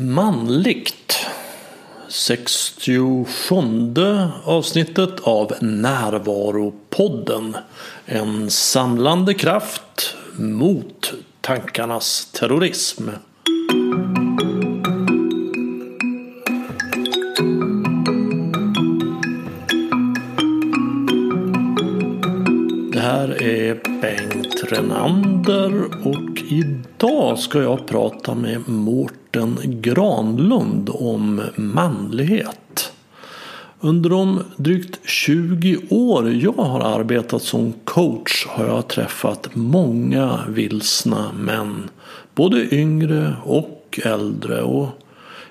Manligt 67 avsnittet av Närvaropodden. En samlande kraft mot tankarnas terrorism. Det här är Bengt Renander och idag ska jag prata med Mårten Granlund om manlighet. Under de drygt 20 år jag har arbetat som coach har jag träffat många vilsna män. Både yngre och äldre. Och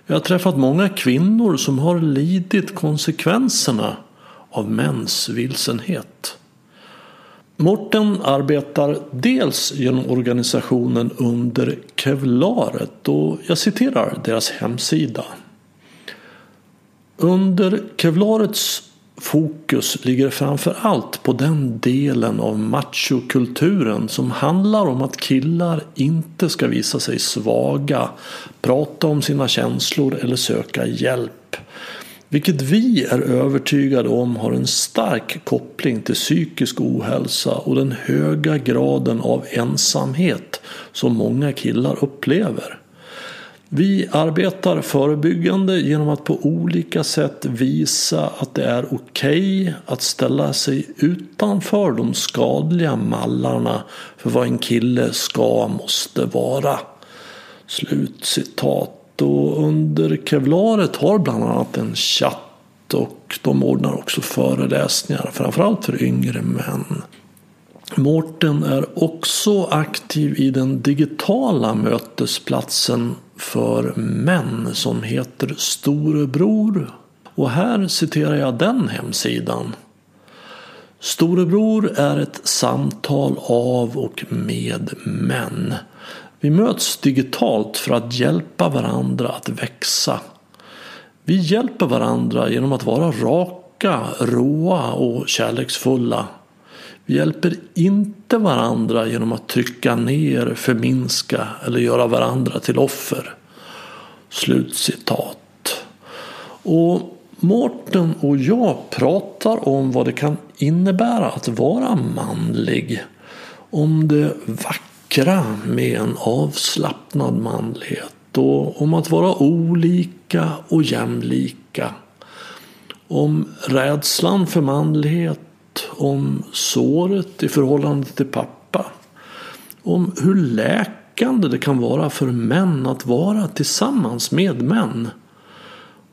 jag har träffat många kvinnor som har lidit konsekvenserna av mäns vilsenhet. Morten arbetar dels genom organisationen under Kevlaret och jag citerar deras hemsida. Under Kevlarets fokus ligger framför allt på den delen av machokulturen som handlar om att killar inte ska visa sig svaga, prata om sina känslor eller söka hjälp. Vilket vi är övertygade om har en stark koppling till psykisk ohälsa och den höga graden av ensamhet som många killar upplever. Vi arbetar förebyggande genom att på olika sätt visa att det är okej okay att ställa sig utanför de skadliga mallarna för vad en kille ska måste vara. Slutcitat och under Kevlaret har bland annat en chatt och de ordnar också föreläsningar framförallt för yngre män. Mårten är också aktiv i den digitala mötesplatsen för män som heter Storebror. Och här citerar jag den hemsidan. Storebror är ett samtal av och med män. Vi möts digitalt för att hjälpa varandra att växa. Vi hjälper varandra genom att vara raka, råa och kärleksfulla. Vi hjälper inte varandra genom att trycka ner, förminska eller göra varandra till offer. Slutcitat. Och Mårten och jag pratar om vad det kan innebära att vara manlig. Om det vackra med en avslappnad manlighet och om att vara olika och jämlika. Om rädslan för manlighet, om såret i förhållande till pappa. Om hur läkande det kan vara för män att vara tillsammans med män.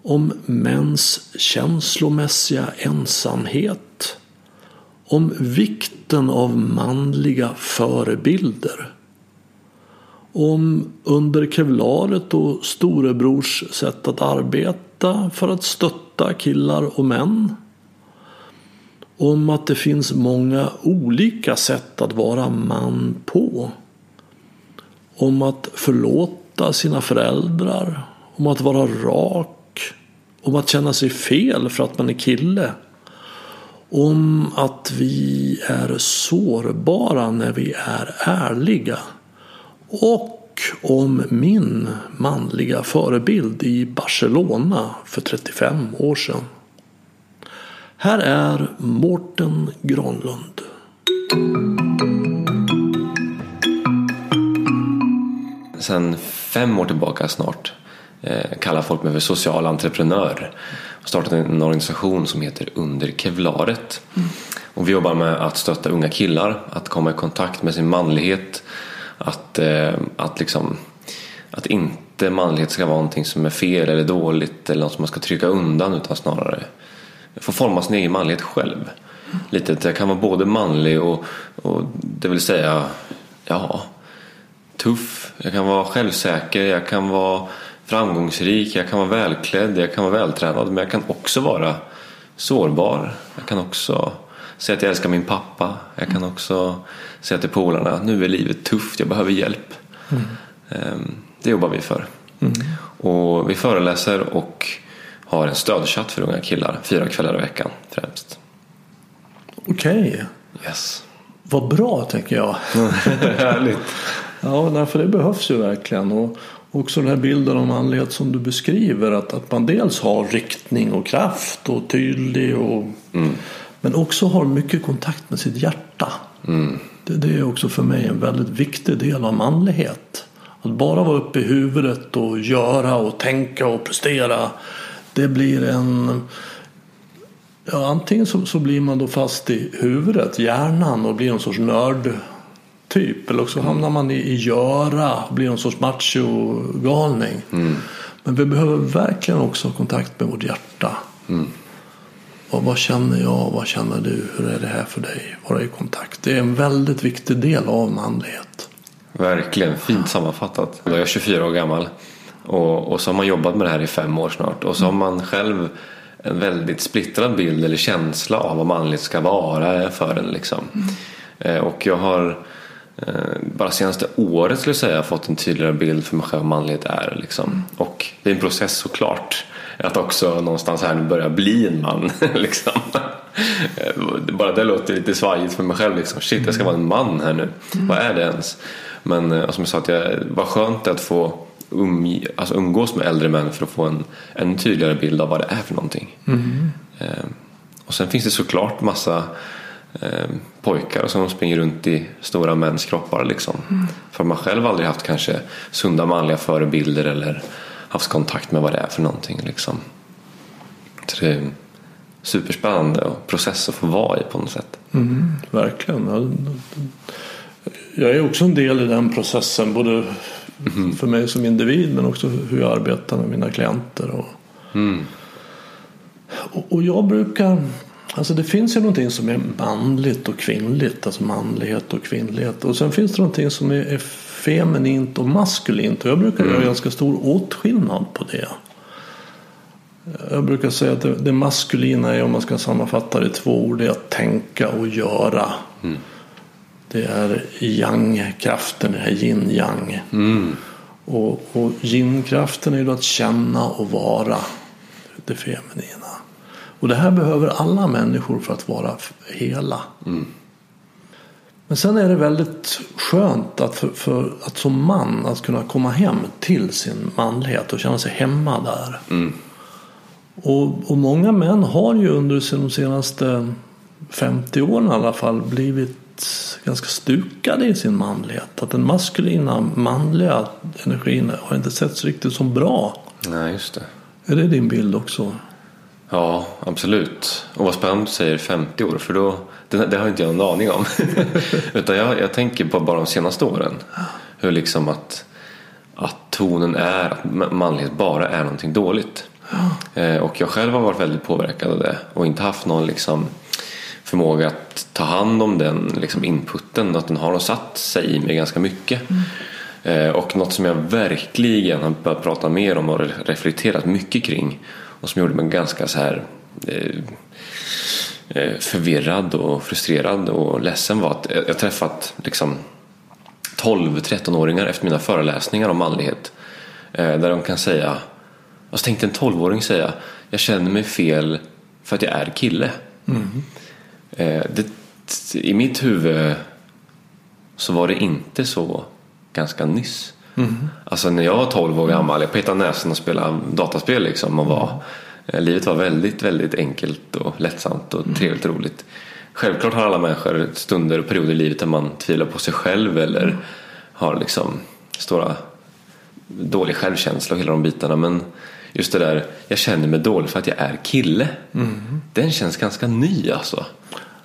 Om mäns känslomässiga ensamhet om vikten av manliga förebilder. Om under kevlaret och storebrors sätt att arbeta för att stötta killar och män. Om att det finns många olika sätt att vara man på. Om att förlåta sina föräldrar. Om att vara rak. Om att känna sig fel för att man är kille om att vi är sårbara när vi är ärliga. Och om min manliga förebild i Barcelona för 35 år sedan. Här är Mårten Granlund. Sen fem år tillbaka snart Eh, kallar folk mig för social entreprenör Jag startat en organisation som heter Under Kevlaret. Mm. Och vi jobbar med att stötta unga killar att komma i kontakt med sin manlighet. Att, eh, att, liksom, att inte manlighet ska vara någonting som är fel eller dåligt eller något som man ska trycka undan utan snarare få forma sin egen manlighet själv. Mm. Lite att jag kan vara både manlig och, och det vill säga ja, tuff. Jag kan vara självsäker. Jag kan vara framgångsrik, jag kan vara välklädd, jag kan vara vältränad men jag kan också vara sårbar. Jag kan också säga att jag älskar min pappa. Jag kan också säga till polarna nu är livet tufft, jag behöver hjälp. Mm. Det jobbar vi för. Mm. Och vi föreläser och har en stödchatt för unga killar fyra kvällar i veckan främst. Okej. Okay. Yes. Vad bra tänker jag. Härligt. Ja, för det behövs ju verkligen. Och, också den här bilden av manlighet som du beskriver. Att, att man dels har riktning och kraft och tydlig och Mm. men också har mycket kontakt med sitt hjärta. Mm. Det, det är också för mig en väldigt viktig del av manlighet. Att bara vara uppe i huvudet och göra och tänka och prestera. Det blir en... Ja, antingen så, så blir man då fast i huvudet, hjärnan och blir en sorts nördtyp. Eller också hamnar man i, i göra blir en sorts macho-galning. Men vi behöver verkligen också ha kontakt med vårt hjärta. Och vad känner jag? Vad känner du? Hur är det här för dig? Vara i kontakt. Det är en väldigt viktig del av manlighet. Verkligen, fint sammanfattat. Jag är 24 år gammal och, och så har man jobbat med det här i fem år snart och så har man själv en väldigt splittrad bild eller känsla av vad manligt ska vara för en. Liksom. Eh, Och jag har bara senaste året skulle jag säga fått en tydligare bild för mig själv vad manlighet är. Liksom. Och det är en process såklart. Att också någonstans här nu börja bli en man. liksom. Eh, Bara det låter lite svajigt för mig själv. Liksom. Shit, jag ska vara en man här nu. Vad är det ens? Men eh, som jag sa, att jag, vad skönt att få um, alltså umgås med äldre män för att få en, en tydligare bild av vad det är för någonting. Eh, och sen finns det såklart massa eh, pojkar som springer runt i stora mäns kroppar. Liksom. För man själv aldrig haft kanske sunda manliga förebilder eller haft kontakt med vad det är för någonting. Liksom. Så det är superspännande och process att få vara i på något sätt. Mm, verkligen. Ja, Jag är också en del i den processen. Både för mig som individ men också hur jag arbetar med mina klienter. Och, och, och jag brukar... Alltså det finns ju någonting som är manligt och kvinnligt. Alltså manlighet och kvinnlighet. Och sen finns det någonting som är, är feminint och maskulint. Och jag brukar göra ganska stor åtskillnad på det. Jag brukar säga att det, det maskulina är, om man ska sammanfatta det i två ord, det är att tänka och göra. Det är yang-kraften, det är yin-yang. Och, och yin-kraften är ju då att känna och vara det feminina. Och det här behöver alla människor för att vara hela. Men sen är det väldigt skönt att, för, för, att som man att kunna komma hem till sin manlighet och känna sig hemma där. Och, och många män har ju under de senaste 50 åren i alla fall blivit ganska stukade i sin manlighet. Att den maskulina manliga energin har inte setts riktigt som bra. Nej, just det. Är det din bild också? Ja, absolut. Och vad spännande du säger 50 år, för då, det, det har inte jag en aning om. Utan jag, jag tänker på bara de senaste åren. Hur liksom att, att tonen är att ma- manlighet bara är någonting dåligt. Eh, och jag själv har varit väldigt påverkad av det och inte haft någon liksom förmåga att ta hand om den liksom inputen. Att den har satt sig i mig ganska mycket. Eh, och något som jag verkligen har börjat prata mer om och re- reflekterat mycket kring och som gjorde mig ganska så här eh, eh, förvirrad och frustrerad och ledsen var att jag jag träffat liksom 12-13-åringar efter mina föreläsningar om manlighet. Eh, där de kan säga, alltså tänkte en 12-åring säga, jag känner mig fel för att jag är kille. Eh, det, I mitt huvud så var det inte så ganska nyss. Alltså när jag var 12 år gammal, jag petade näsan och spelade dataspel liksom och var, eh, livet var väldigt, väldigt enkelt och lättsamt och trevligt och roligt. Självklart har alla människor stunder och perioder i livet där man tvivlar på sig själv eller har liksom stora dålig självkänsla och hela de bitarna men just det där, jag känner mig dålig för att jag är kille. Den känns ganska ny alltså.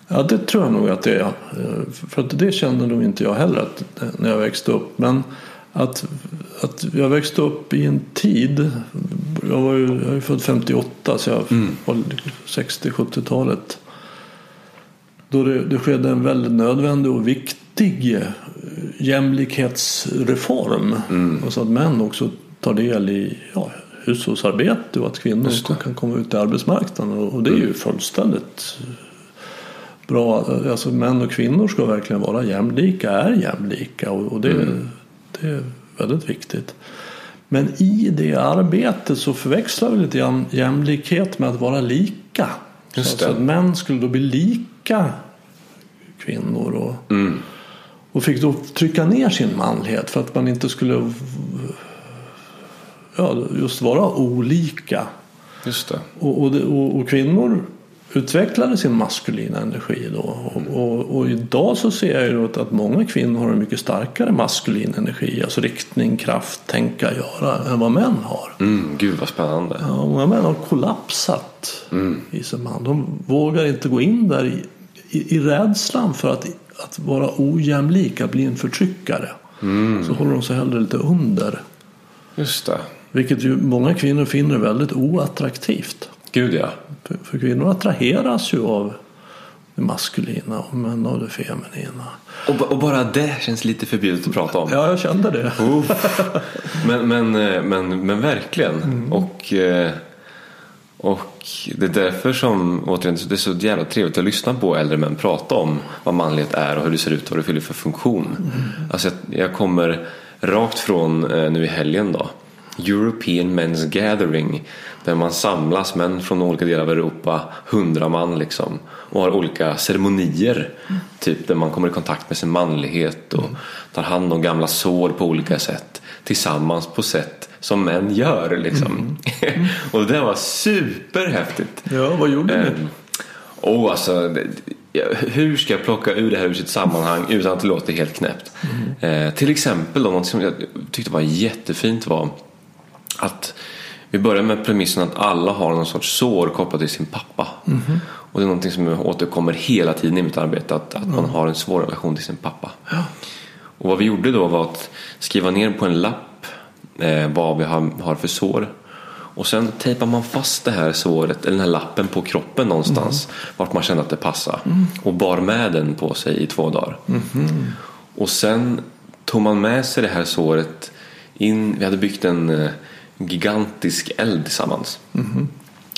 Ja, det tror jag nog att det är. Eh, För att det kände nog inte jag heller att, när jag växte upp. Men att, att jag växte upp i en tid. Jag, var ju, jag är född 58 så jag var 60-70-talet. Då det, det skedde en väldigt nödvändig och viktig eh, jämlikhetsreform. Och så att män också tar del i ja, hushållsarbete och att kvinnor kan komma ut i arbetsmarknaden. Och det är ju fullständigt bra. Alltså män och kvinnor ska verkligen vara jämlika, är jämlika och, och det, det är väldigt viktigt. Men i det arbetet så förväxlar vi lite grann jämlikhet med att vara lika. Just så det. att män skulle då bli lika kvinnor och, och fick då trycka ner sin manlighet för att man inte skulle ja, just vara olika. Just det. Och, och, och, och kvinnor utvecklade sin maskulina energi då. Och, och, och idag så ser jag ju då att, att många kvinnor har en mycket starkare maskulin energi. Alltså riktning, kraft, tänka, göra än vad män har. Mm, gud vad spännande. Ja, många män har kollapsat i sin man. De vågar inte gå in där i, i, i rädslan för att, att vara ojämlik, att bli en förtryckare. Så håller de sig hellre lite under. Just det. Vilket ju många kvinnor finner väldigt oattraktivt. Gud ja. För, för kvinnor attraheras ju av det maskulina och män av det feminina. Och, och bara det känns lite förbjudet att prata om. Ja, jag kände det. Men, men, eh, men, men verkligen. Och, eh, och det är därför som återigen, det är så jävla trevligt att lyssna på äldre män prata om vad manlighet är och hur det ser ut och vad det fyller för funktion. Alltså jag, jag kommer rakt från eh, nu i helgen då. European Men's Gathering där man samlas män från olika delar av Europa, hundra man liksom och har olika ceremonier typ där man kommer i kontakt med sin manlighet och tar hand om gamla sår på olika sätt tillsammans på sätt som män gör liksom. och det där var superhäftigt. Ja, vad gjorde ni? Ehm, Och alltså, hur ska jag plocka ur det här ur sitt sammanhang utan att det låter helt knäppt? Eh, till exempel, då, något som jag tyckte var jättefint var att vi börjar med premissen att alla har någon sorts sår kopplat till sin pappa. Och det är någonting som återkommer hela tiden i mitt arbete, att, att man har en svår relation till sin pappa. Och vad vi gjorde då var att skriva ner på en lapp eh, vad vi har, har för sår. Och sen tejpar man fast det här såret, eller den här lappen på kroppen någonstans. Vart man kände att det passade. Och bar med den på sig i två dagar. Och sen tog man med sig det här såret in. Vi hade byggt en eh, gigantisk eld tillsammans.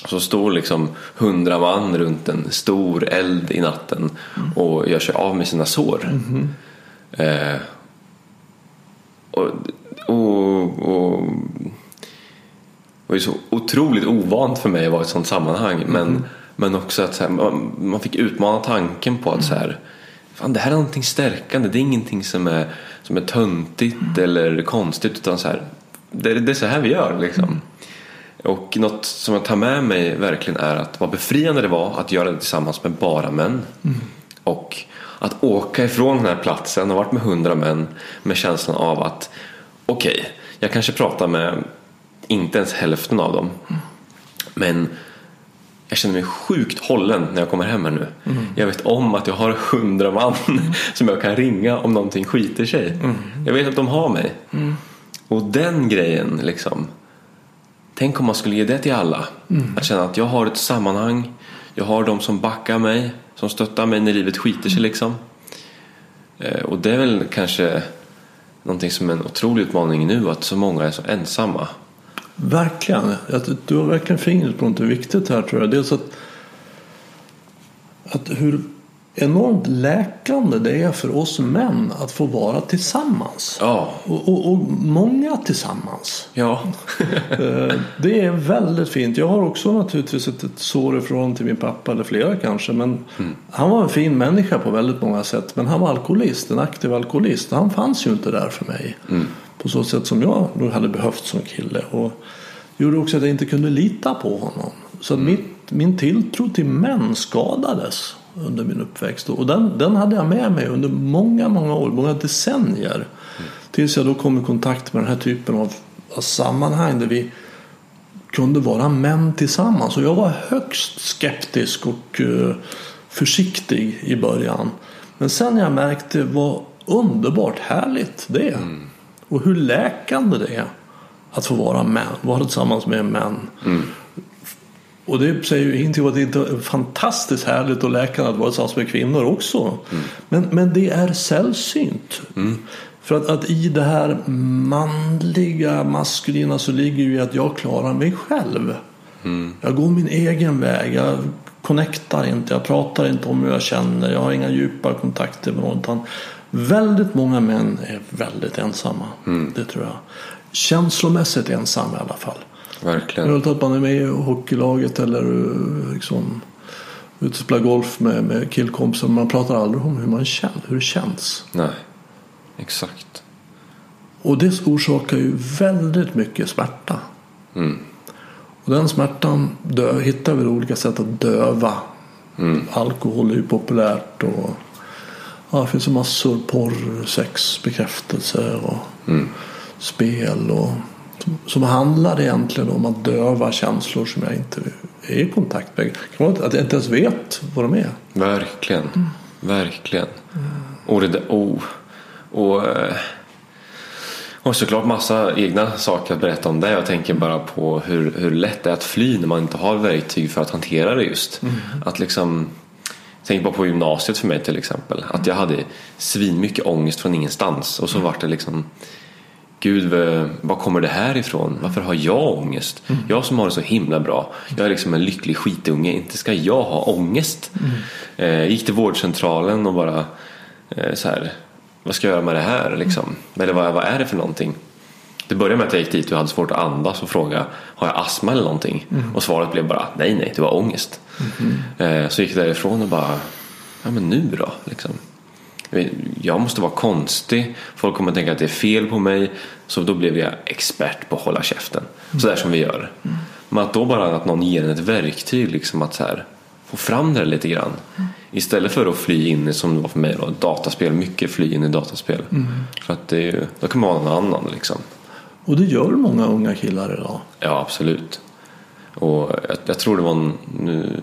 Så står liksom hundra man runt en stor eld i natten och gör sig av med sina sår. Eh, och, och, och det var ju så otroligt ovant för mig att vara i ett sånt sammanhang. Men, men också att så här, man, man fick utmana tanken på att så här, fan, det här är någonting stärkande. Det är ingenting som är, som är töntigt eller konstigt. Utan så här, det, det är så här vi gör. Liksom. Och något som jag tar med mig verkligen är att vad befriande det var att göra det tillsammans med bara män. Och att åka ifrån den här platsen och varit med hundra män med känslan av att okej, jag kanske pratar med inte ens hälften av dem. Men jag känner mig sjukt hållen när jag kommer hem här nu. Jag vet om att jag har hundra man som jag kan ringa om någonting skiter sig. Jag vet att de har mig. Och den grejen liksom. Tänk om man skulle ge det till alla. Att känna att jag har ett sammanhang. Jag har de som backar mig. Som stöttar mig när livet skiter sig liksom. Eh, Och det är väl kanske någonting som är en otrolig utmaning nu. Att så många är så ensamma. Verkligen. Du har verkligen fingret på något viktigt här tror jag. Dels att, att hur enormt läkande det är för oss män att få vara tillsammans. Ja, Och, och, och många tillsammans. ja. Eh, Det är väldigt fint. Jag har också naturligtvis ett, ett sår ifrån till min pappa, eller flera kanske. Men han var en fin människa på väldigt många sätt. Men han var alkoholist, en aktiv alkoholist. Han fanns ju inte där för mig. På så sätt som jag nog hade behövt som kille. Och det gjorde också att jag inte kunde lita på honom. Så att mitt, min tilltro till män skadades under min uppväxt. Och den, den hade jag med mig under många, många år, många decennier. Tills jag då kom i kontakt med den här typen av, av sammanhang där vi kunde vara män tillsammans. Och jag var högst skeptisk och eh, försiktig i början. Men sen jag märkte vad underbart härligt det är. Och hur läkande det är att få vara män, vara tillsammans med män. Och det säger ju ingenting om att det inte är fantastiskt härligt och läkande att vara tillsammans med kvinnor också. Men, men det är sällsynt. För att, att i det här manliga, maskulina så ligger ju att jag klarar mig själv. Jag går min egen väg. Jag connectar inte. Jag pratar inte om hur jag känner. Jag har inga djupa kontakter med någon. utan Väldigt många män är väldigt ensamma. Det tror jag. Känslomässigt ensamma i alla fall. Verkligen. Möjligt att man är med i hockeylaget eller eh, liksom ute och spelar golf med, med killkompisar. Man pratar aldrig om hur man känner, hur det känns. Nej, exakt. Och det orsakar ju väldigt mycket smärta. Mm. Och den smärtan dö, hittar vi olika sätt att döva. Mm. Alkohol är ju populärt och ja, det finns massor. Porr, sex, bekräftelse och Mm. spel. Och, som, handlar egentligen om att döva känslor som jag inte är i kontakt med. Att jag inte ens vet vad de är. Verkligen. Verkligen. Och det där, oh. Och, eh, och såklart massa egna saker att berätta om det. Jag tänker bara på hur, hur lätt det är att fly när man inte har verktyg för att hantera det just. Att liksom Tänk bara på gymnasiet för mig till exempel. Att jag hade svinmycket ångest från ingenstans. Och så vart det liksom Gud, var kommer det här ifrån? Varför har jag ångest? Jag som har det så himla bra. Jag är liksom en lycklig skitunge. Inte ska jag ha ångest. Eh, jag gick till vårdcentralen och bara eh, så här. Vad ska jag göra med det här liksom? Eller vad, vad är det för någonting? Det började med att jag gick dit och hade svårt att andas och frågade Har jag astma eller någonting? Och svaret blev bara Nej, nej, du har ångest. Eh, så gick jag därifrån och bara Ja men nu då? Liksom. Jag måste vara konstig. Folk kommer att tänka att det är fel på mig. Så då blev jag expert på att hålla käften. Så där som vi gör. Men att då bara att någon ger en ett verktyg liksom att så här, få fram det lite grann. Istället för att fly in i, som det var för mig då, dataspel. Mycket fly in i dataspel. För att det är då kan man vara någon annan liksom. Och det gör många unga killar idag. Ja, absolut. Och jag, jag tror det var en, nu,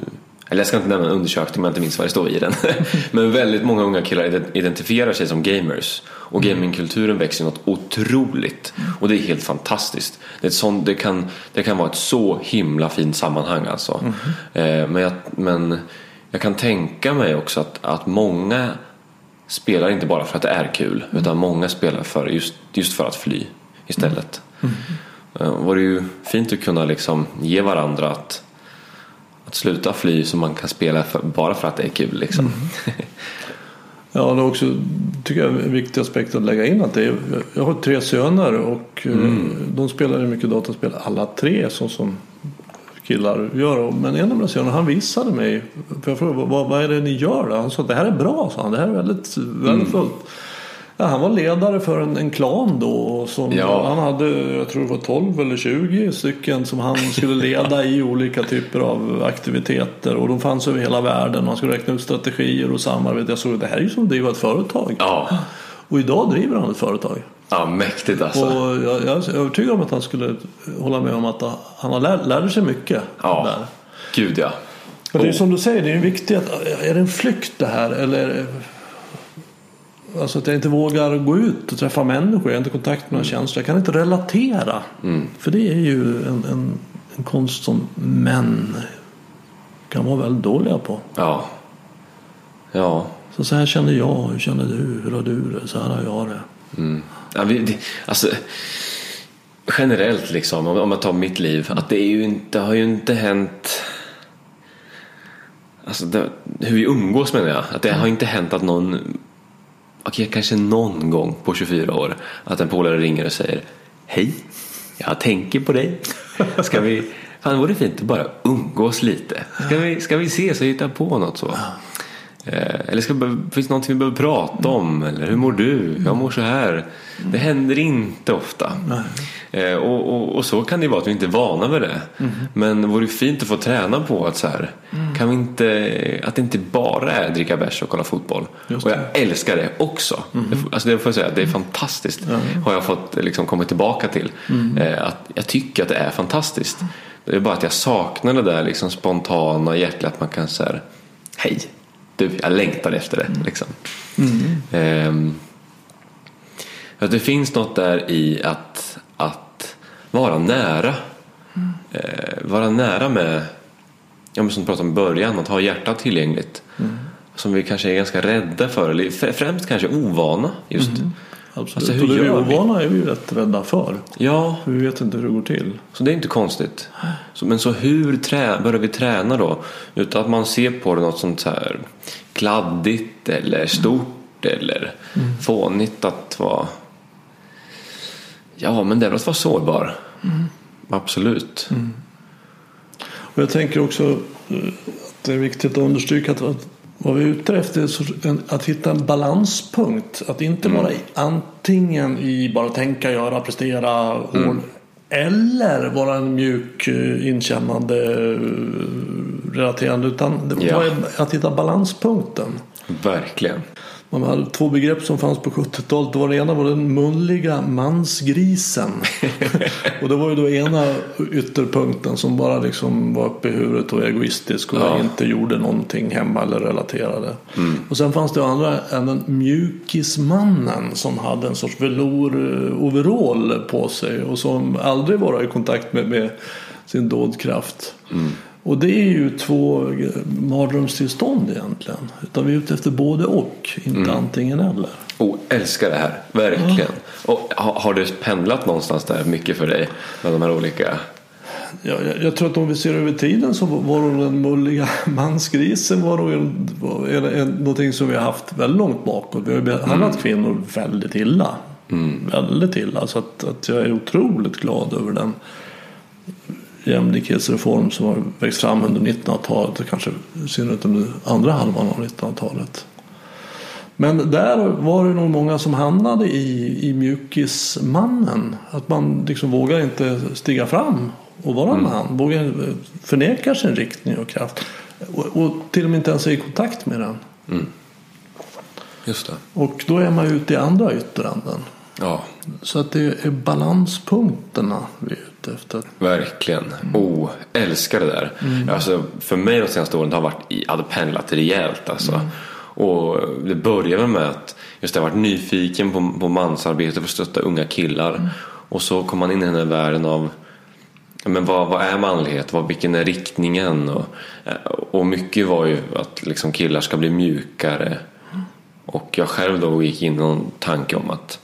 eller jag ska inte nämna en undersökning om jag inte minns vad det står i den. Men väldigt många unga killar ident- identifierar sig som gamers. Och gamingkulturen växer något otroligt. Och det är helt fantastiskt. Det, är sånt, det, kan, det kan vara ett så himla fint sammanhang alltså. Eh, men, jag, men jag kan tänka mig också att, att många spelar inte bara för att det är kul. Utan många spelar för, just, just för att fly istället. Eh, var det ju fint att kunna liksom ge varandra att, att sluta fly så man kan spela för, bara för att det är kul. Liksom. Ja, det är också tycker jag, en viktig aspekt att lägga in att det är, jag har tre söner och eh, de spelar mycket dataspel alla tre så som killar gör. Men en av mina söner han visade mig, för jag frågade vad, vad är det ni gör då? Han sa att det här är bra, sa han. det här är väldigt värdefullt. Ja, han var ledare för en, en klan då. Som Ja. Han hade, jag tror det var 12 eller 20 stycken som han skulle leda i olika typer av aktiviteter. Och de fanns över hela världen. Han skulle räkna ut strategier och samarbete. Jag såg att det här är ju som att driva ett företag. Ja. Och idag driver han ett företag. ja, mäktigt alltså. Och jag, jag är övertygad om att han skulle hålla med om att han har lär, lärde sig mycket. Ja, Där. gud ja. Men det är Och- som du säger, det är viktigt att är det en flykt det här eller Alltså att jag inte vågar gå ut och träffa människor, jag har inte kontakt med några känslor. Jag kan inte relatera. För det är ju en, en, en konst som män kan vara väldigt dåliga på. Ja. Ja. Så, så här känner jag, hur känner du, hur har du det, så här har jag det. ja vi, det, alltså, generellt liksom, om, om jag tar mitt liv. Att det, är ju inte, har ju inte hänt Alltså det, hur vi umgås menar jag. Att det har inte hänt att någon Okej, kanske någon gång på 24 år att en polare ringer och säger Hej, jag tänker på dig. Ska vi, fan vore det fint att bara umgås lite. Ska vi, ska vi ses och hitta på något så? Eh, Eller ska, finns det någonting vi behöver prata om? Eller hur mår du? Jag mår så här. Det händer inte ofta. Eh, Och, och, och så kan det ju vara att vi inte är vana vid det. Men det vore fint att få träna på att så här, kan vi inte, att det inte bara är dricka bärs och kolla fotboll. Och jag älskar det också. Får- Alltså det får jag säga, det är fantastiskt. Har jag fått liksom kommit tillbaka till. Eh, Att jag tycker att det är fantastiskt. Det är bara att jag saknar det där liksom spontana hjärtliga att man kan säga Hej, du, jag längtar efter det. Liksom. Ehm, att det finns något där i att, att vara nära. Eh, vara nära med, ja, men som du pratade om i början, att ha hjärtat tillgängligt. Som vi kanske är ganska rädda för, eller fr- främst kanske ovana just. Absolut. Alltså, hur och det vi? ovana är vi ju rätt rädda för. Ja, För vi vet inte hur det går till. så det är inte konstigt. Så, men så hur trä, börjar vi träna då? Utan att man ser på det något sånt så här kladdigt eller stort eller fånigt att vara Ja, men det är väl att vara sårbar. Absolut. Och jag tänker också eh, att det är viktigt att understryka att, Vad vi är ute efter är att hitta en balanspunkt. Att inte vara i- antingen i bara tänka, göra, prestera, hård. Eller vara en mjuk, eh, inkännande, eh, relaterande. Utan Ja. att hitta balanspunkten. Verkligen. Man hade två begrepp som fanns på 70-talet. Det var det ena var den munliga mansgrisen. och det var ju då ena ytterpunkten som bara liksom var uppe i huvudet och egoistisk och Ja. inte gjorde någonting hemma eller relaterade. Och sen fanns det andra även mjukismannen som hade en sorts velour-overall på sig och som aldrig var i kontakt med, med sin dådkraft. Och det är ju två mardrömstillstånd egentligen. Utan vi är ute efter både och, inte antingen eller. Oh, älskar det här, verkligen. Och har, det pendlat någonstans där mycket för dig? Med de här olika... Ja, jag, jag tror att om vi ser över tiden så var nog den mulliga mansgrisen var nog en, en, en, någonting som vi har haft väldigt långt bakåt. Vi har behandlat kvinnor väldigt illa. Väldigt illa. Så att, att jag är otroligt glad över den jämlikhetsreform som har växt fram under 1900-talet och kanske i synnerhet under andra halvan av 1900-talet. Men där var det nog många som hamnade i, i mjukismannen. Att man liksom vågar inte stiga fram och vara man. Vågar förneka sin riktning och kraft. Och, och till och med inte ens är i kontakt med den. Just det. Och då är man ute i andra ytteranden. Ja, Så att det är balanspunkterna vi ute efter. verkligen. Oh, älskar det där. Alltså, för mig de senaste åren har varit i, hade pendlat rejält. Alltså. Och det började med att just jag varit nyfiken på, på mansarbete för att stötta unga killar. Och så kom man in i den här världen av men vad, vad är manlighet? Vad, vilken är riktningen? Och, och mycket var ju att liksom killar ska bli mjukare. Och jag själv då gick in i någon tanke om att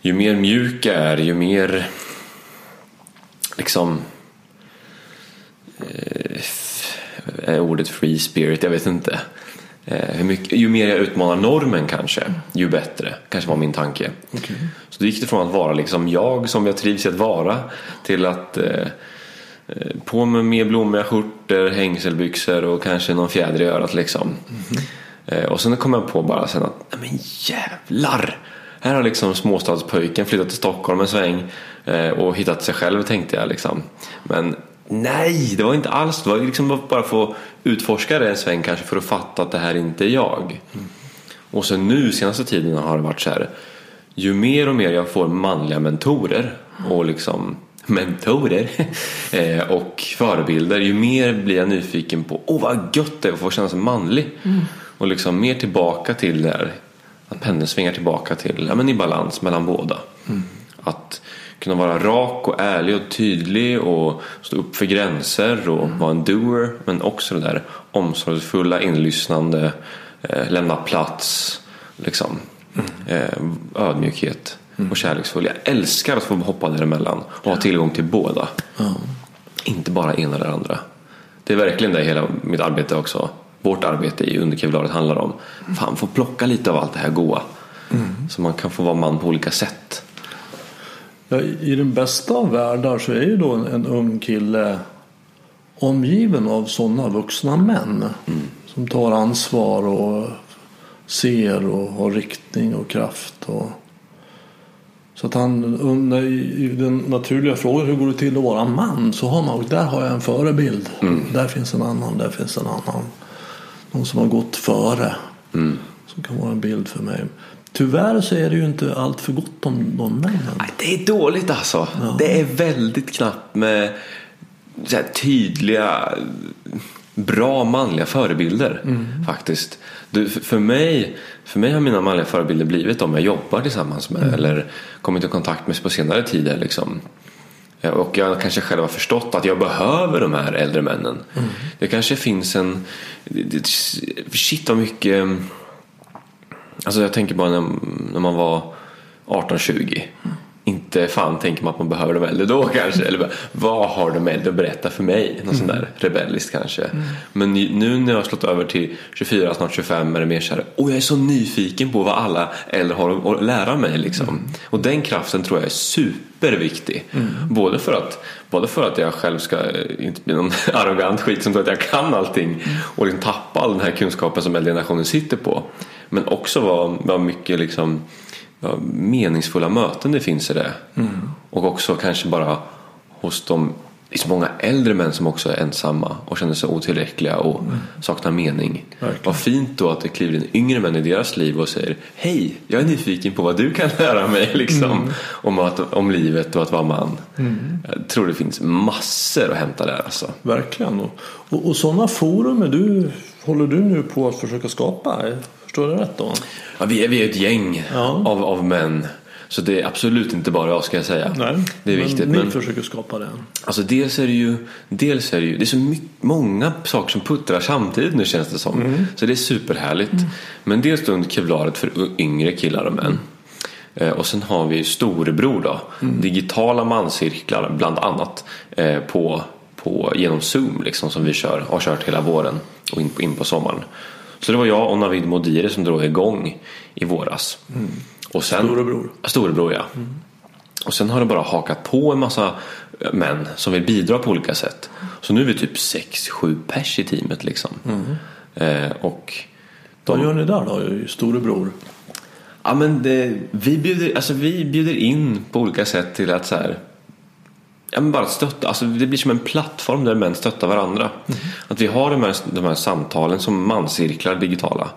ju mer mjuk jag är, ju mer liksom eh, är ordet free spirit, jag vet inte. Eh, hur mycket, ju mer jag utmanar normen kanske, ju bättre. Kanske var min tanke. Så då gick det från att vara liksom jag som jag trivs i att vara till att eh, eh, på med mer blommiga skjortor, hängselbyxor och kanske någon fjäder i örat liksom. Eh, och sen kom jag på bara sen att, nej men jävlar! Här har liksom småstadspöjken flyttat till Stockholm en sväng Eh, och hittat sig själv tänkte jag liksom. Men nej, det var inte alls det. var liksom bara få utforska det en sväng kanske för att fatta att det här inte är jag. Och sen nu senaste tiden har det varit så här. Ju mer och mer jag får manliga mentorer och liksom mentorer eh, och förebilder ju mer blir jag nyfiken på åh vad gött det är att få känna sig manlig. Och liksom mer tillbaka till det här att pendeln svingar tillbaka till ja, men i balans mellan båda. Att kunna vara rak och ärlig och tydlig och stå upp för gränser och vara en doer men också det där omsorgsfulla, inlyssnande, eh, lämna plats, liksom, eh, ödmjukhet och kärleksfull. Jag älskar att få hoppa däremellan och ha tillgång till båda. Inte bara ena eller andra. Det är verkligen det hela mitt arbete också. Vårt arbete i Underkevlaret handlar om. Fan, få plocka lite av allt det här goa. Så man kan få vara man på olika sätt. Ja, I den bästa av världar så är ju då en, en ung kille omgiven av sådana vuxna män. Som tar ansvar och ser och har riktning och kraft. Och... Så att han under, i den naturliga frågan hur går det till att vara man? Så har man, och där har jag en förebild. Där finns en annan, där finns en annan. Någon som har gått före. Som kan vara en bild för mig. Tyvärr så är det ju inte allt för gott om de männen. Nej, det är dåligt alltså. Det är väldigt knappt med tydliga, bra manliga förebilder. Faktiskt. Du, för, mig, för mig har mina manliga förebilder blivit de jag jobbar tillsammans med eller kommit i kontakt med på senare tider. Liksom. Ja, Och jag kanske själv har förstått att jag behöver de här äldre männen. Det kanske finns en... Shit vad mycket... Alltså jag tänker bara när, när man var 18-20. Inte inte fan tänker man att man behöver de äldre då kanske. Eller bara, vad har de äldre att berätta för mig? Något sånt där rebelliskt kanske. Men nu när jag har slått över till 24, snart 25 är det mer såhär, åh jag är så nyfiken på vad alla äldre har att lära mig liksom. Och den kraften tror jag är superviktig. Både, för att, både för att jag själv ska eh, inte bli någon arrogant skit som tror att jag kan allting och liksom tappa all den här kunskapen som äldre generationen sitter på. Men också vad, vad mycket liksom, vad meningsfulla möten det finns i det. Och också kanske bara hos de det är så många äldre män som också är ensamma och känner sig otillräckliga och saknar mening. Verkligen. Vad fint då att det kliver in yngre män i deras liv och säger Hej, jag är nyfiken på vad du kan lära mig liksom, om, att, om livet och att vara man. Jag tror det finns massor att hämta där alltså. Verkligen. Och, och, och sådana forum är du, håller du nu på att försöka skapa? Förstår jag rätt då? Ja, vi, är, vi är ett gäng Ja. av, av män. Så det är absolut inte bara jag ska jag säga. Nej, det är viktigt. Men ni Men, försöker skapa det. alltså, dels är det ju, dels är det ju, det är så mycket, många saker som puttrar samtidigt nu känns det som. Mm. Så det är superhärligt. Men dels då under kevlaret för yngre killar och män. Eh, Och sen har vi storebror då. Mm. Digitala manscirklar bland annat. eh, På, på, genom Zoom liksom som vi kör har kört hela våren och in in på sommaren. Så det var jag och Navid Modiri som drog igång i våras. Och sen, Storebror. Storebror ja. Och sen har det bara hakat på en massa män som vill bidra på olika sätt. Så nu är vi typ 6-7 pers i teamet liksom. Eh, och Vad gör ni där då, storebror? Ja, men det, vi, bjuder, alltså, vi bjuder in på olika sätt till att så här, ja, men bara stötta. Alltså, det blir som en plattform där män stöttar varandra. Att vi har de här, de här samtalen som manscirklar digitala.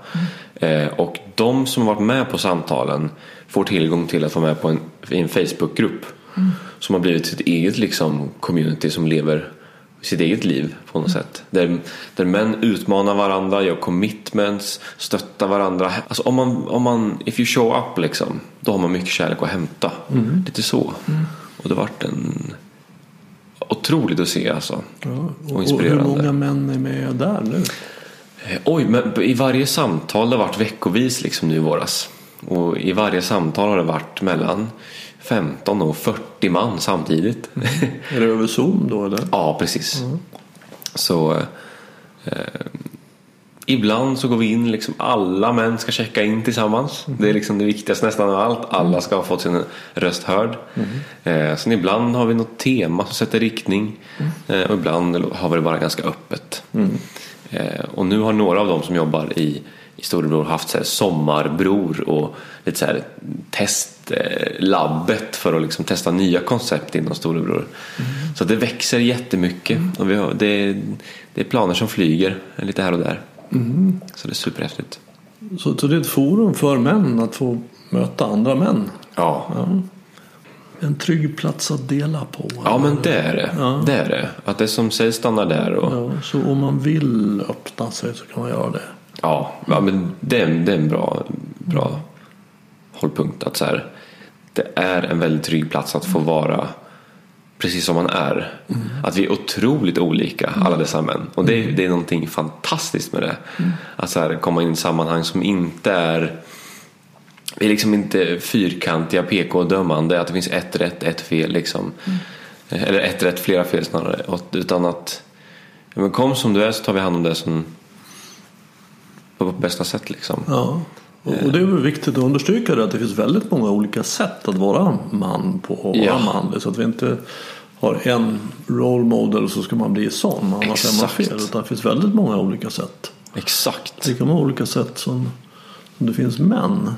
Eh, och de som har varit med på samtalen får tillgång till att vara med på en, i en Facebookgrupp. Som har blivit sitt eget liksom, community som lever sitt eget liv på något sätt. Där, där män utmanar varandra, gör commitments, stöttar varandra. Alltså om man, om man, if you show up liksom, då har man mycket kärlek att hämta. Lite så. Och det har varit en otroligt att se alltså. Ja. Och, och hur inspirerande. många män är med där nu? Eh, Oj, men i varje samtal det har varit veckovis liksom nu i våras. Och i varje samtal har det varit mellan 15 och 40 man samtidigt. Är det över Zoom då eller? Ja, precis. Så eh, ibland så går vi in liksom alla män ska checka in tillsammans. Det är liksom det viktigaste nästan av allt. Alla ska ha fått sin röst hörd. Eh, sen ibland har vi något tema som sätter riktning. Eh, och ibland har vi det bara ganska öppet. Eh, och nu har några av dem som jobbar i i Storebror haft så sommarbror och lite så här testlabbet för att liksom testa nya koncept inom Storebror. Så det växer jättemycket och vi har, det, det är planer som flyger lite här och där. Så det är superhäftigt. Så, så det är ett forum för män att få möta andra män? Ja. Ja. En trygg plats att dela på? ja, men det är det. Det är det. Att det som sägs stannar där. Och, Ja, så om man vill öppna sig så kan man göra det? Ja, ja men det är, det är en bra, bra hållpunkt. Att så här, det är en väldigt trygg plats att få vara precis som man är. Att vi är otroligt olika, alla dessa män. Och det, är- det är någonting fantastiskt med det. Att så här, komma in i ett sammanhang som inte är vi är liksom inte fyrkantiga, PK och dömande. Att det finns ett rätt, ett fel. Liksom. Eller ett rätt, flera fel snarare. Utan att men kom som du är så tar vi hand om det som på bästa sätt. Liksom. Ja. Och och det är väl viktigt att understryka det att det finns väldigt många olika sätt att vara man på och vara Ja. manlig. Så att vi inte har en role model så ska man bli sån. Annars är man Exakt. fel. Utan det finns väldigt många olika sätt. Exakt. Lika många olika sätt som, som det finns män.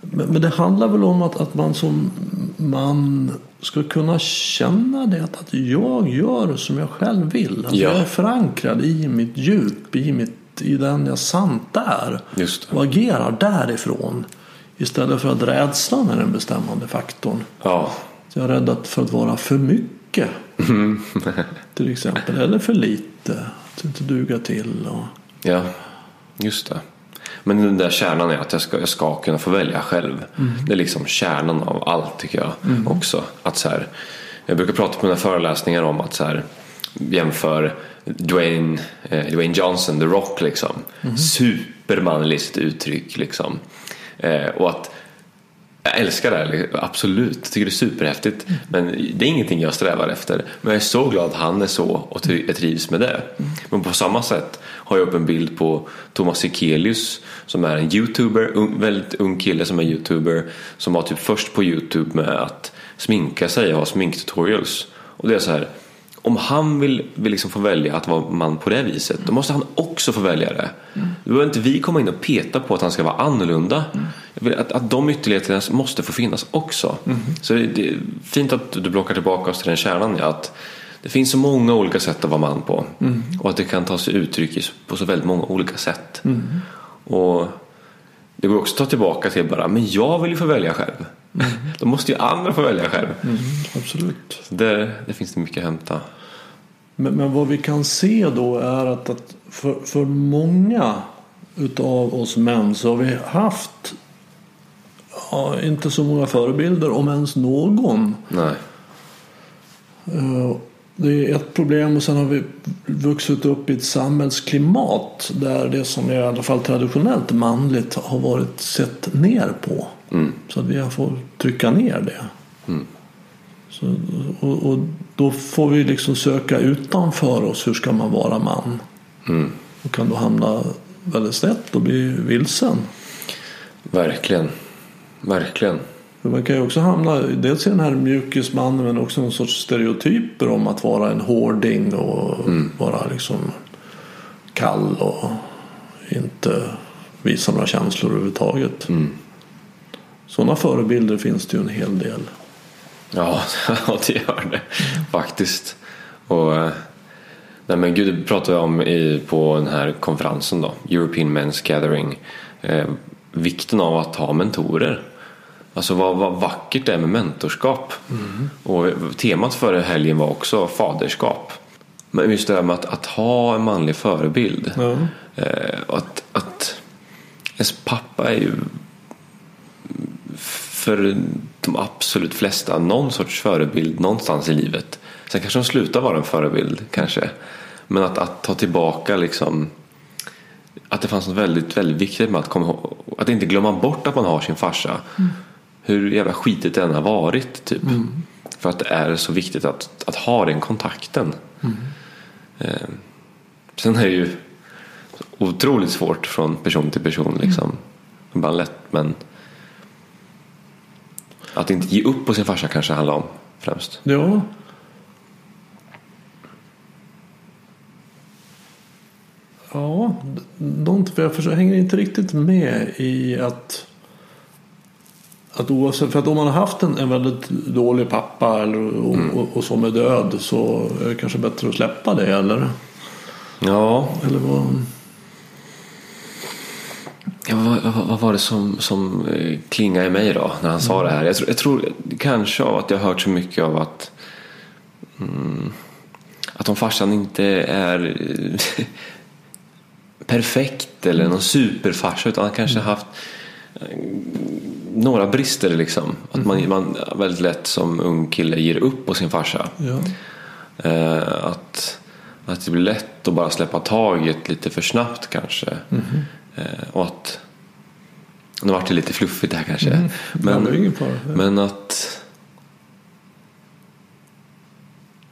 Men, men det handlar väl om att, att man som man ska kunna känna det att, att jag gör som jag själv vill. Alltså Ja. Jag är förankrad i mitt djup, i, mitt, i den jag sant är. Och agerar därifrån. Istället för att rädslan är den bestämmande faktorn. Ja, Så jag är rädd att- för att vara för mycket. till exempel. Eller för lite. Att inte duga till. Och... ja, just det. Men den där kärnan är att jag ska, jag ska kunna få välja själv. Det är liksom kärnan av allt tycker jag också. Att så här, jag brukar prata på mina föreläsningar om att så här, jämför Dwayne, eh, Dwayne Johnson, The Rock liksom. Supermanligt uttryck liksom. Eh, och att Jag älskar det här, absolut. Jag tycker det är superhäftigt. Men det är ingenting jag strävar efter. Men jag är så glad att han är så och jag trivs med det. Men på samma sätt har jag upp en bild på Thomas Sekelius som är en youtuber, ung, väldigt ung kille som är youtuber. Som var typ först på youtube med att sminka sig och ha sminktutorials. Och det är så här. Om han vill, vill liksom få välja att vara man på det viset då måste han också få välja det. Då behöver inte vi komma in och peta på att han ska vara annorlunda. Vill att, att de ytterligheterna måste få finnas också. Så det är fint att du blockar tillbaka oss till den kärnan. Ja, att det finns så många olika sätt att vara man på. Och att det kan ta sig uttryck på så väldigt många olika sätt. Och det går också att ta tillbaka till bara, men jag vill ju få välja själv. Då måste ju andra få välja själv. Absolut. Så där, där finns det mycket att hämta. Men, men vad vi kan se då är att, att för, för många utav oss män så har vi haft ja, inte så många förebilder om ens någon. Nej. Det är ett problem och sen har vi vuxit upp i ett samhällsklimat där det som är i alla fall traditionellt manligt har varit sett ner på. Så att vi har fått trycka ner det. Så, och, och då får vi liksom söka utanför oss. Hur ska man vara man? Och kan då hamna väldigt snett och bli vilsen. Verkligen. Verkligen. För man kan ju också hamna dels i den här mjukismannen men också någon sorts stereotyper om att vara en hårding och vara liksom kall och inte visa några känslor överhuvudtaget. Sådana förebilder finns det ju en hel del. Ja, ja, det gör det faktiskt. Och, eh, nej men gud, det pratade jag om i, på den här konferensen då, European Men's Gathering. Eh, vikten av att ha mentorer. Alltså vad, vad vackert det är med mentorskap. Och temat för helgen var också faderskap. Men just det här med att, att ha en manlig förebild. Ja. Eh, att, att ens pappa är ju för de absolut flesta någon sorts förebild någonstans i livet. Sen kanske de slutar vara en förebild kanske. Men att, att ta tillbaka liksom att det fanns något väldigt, väldigt viktigt med att komma ihåg, att inte glömma bort att man har sin farsa. Hur jävla skitigt det än har varit typ. För att det är så viktigt att, att ha den kontakten. Eh, sen är det ju otroligt svårt från person till person liksom. Ibland lätt men att inte ge upp på sin farsa kanske handlar om främst. Ja. Ja, de, för jag försöker, hänger inte riktigt med i att att oavsett, för att om man har haft en, en väldigt dålig pappa eller, och, och, och som är död så är det kanske bättre att släppa det eller? Ja, Eller vad? Ja, vad, vad, var det som, som eh, klingade i mig då när han sa det här? Jag tror, jag tror kanske av att jag hört så mycket av att mm, att om farsan inte är eh, perfekt eller någon superfarsa utan han kanske haft eh, några brister liksom. Att man, man väldigt lätt som ung kille ger upp på sin farsa. Ja. Eh, att, att det blir lätt att bara släppa taget lite för snabbt kanske. Eh, och att nu vart det lite fluffigt här kanske. Ja, är Men, fara. men att,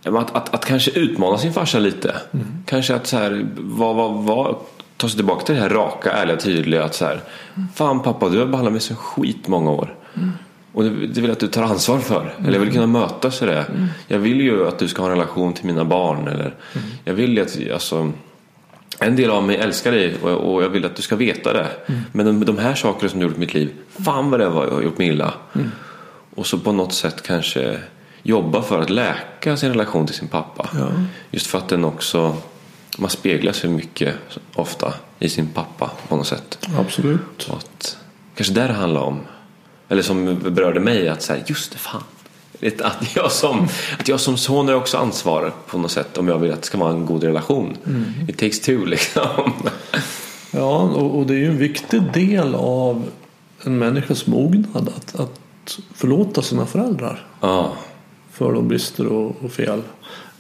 Ja, att, att, att kanske utmana sin farsa lite. Kanske att så här, vad, vad, vad, ta sig tillbaka till det här raka, ärliga, tydliga. Att så här, Fan pappa, du har behandlat mig som skit många år. Och det, det vill jag att du tar ansvar för. Eller jag vill kunna mötas i det. Jag vill ju att du ska ha en relation till mina barn. Eller jag vill ju att, alltså, en del av mig älskar dig och, och jag vill att du ska veta det. Men de, de här sakerna som du gjort i mitt liv, fan vad det var jag har gjort mig illa. Och så på något sätt kanske jobba för att läka sin relation till sin pappa. Ja. Just för att den också, man speglar sig mycket ofta i sin pappa på något sätt. Absolut. Och att, kanske där det handlar om. Eller som berörde mig att säga, just det fan. Att jag, som, att jag som son är också ansvarig på något sätt om jag vill att det ska vara en god relation. It takes two liksom. Ja, och, och det är ju en viktig del av en människas mognad att, att förlåta sina föräldrar Ja, för de brister och, och fel.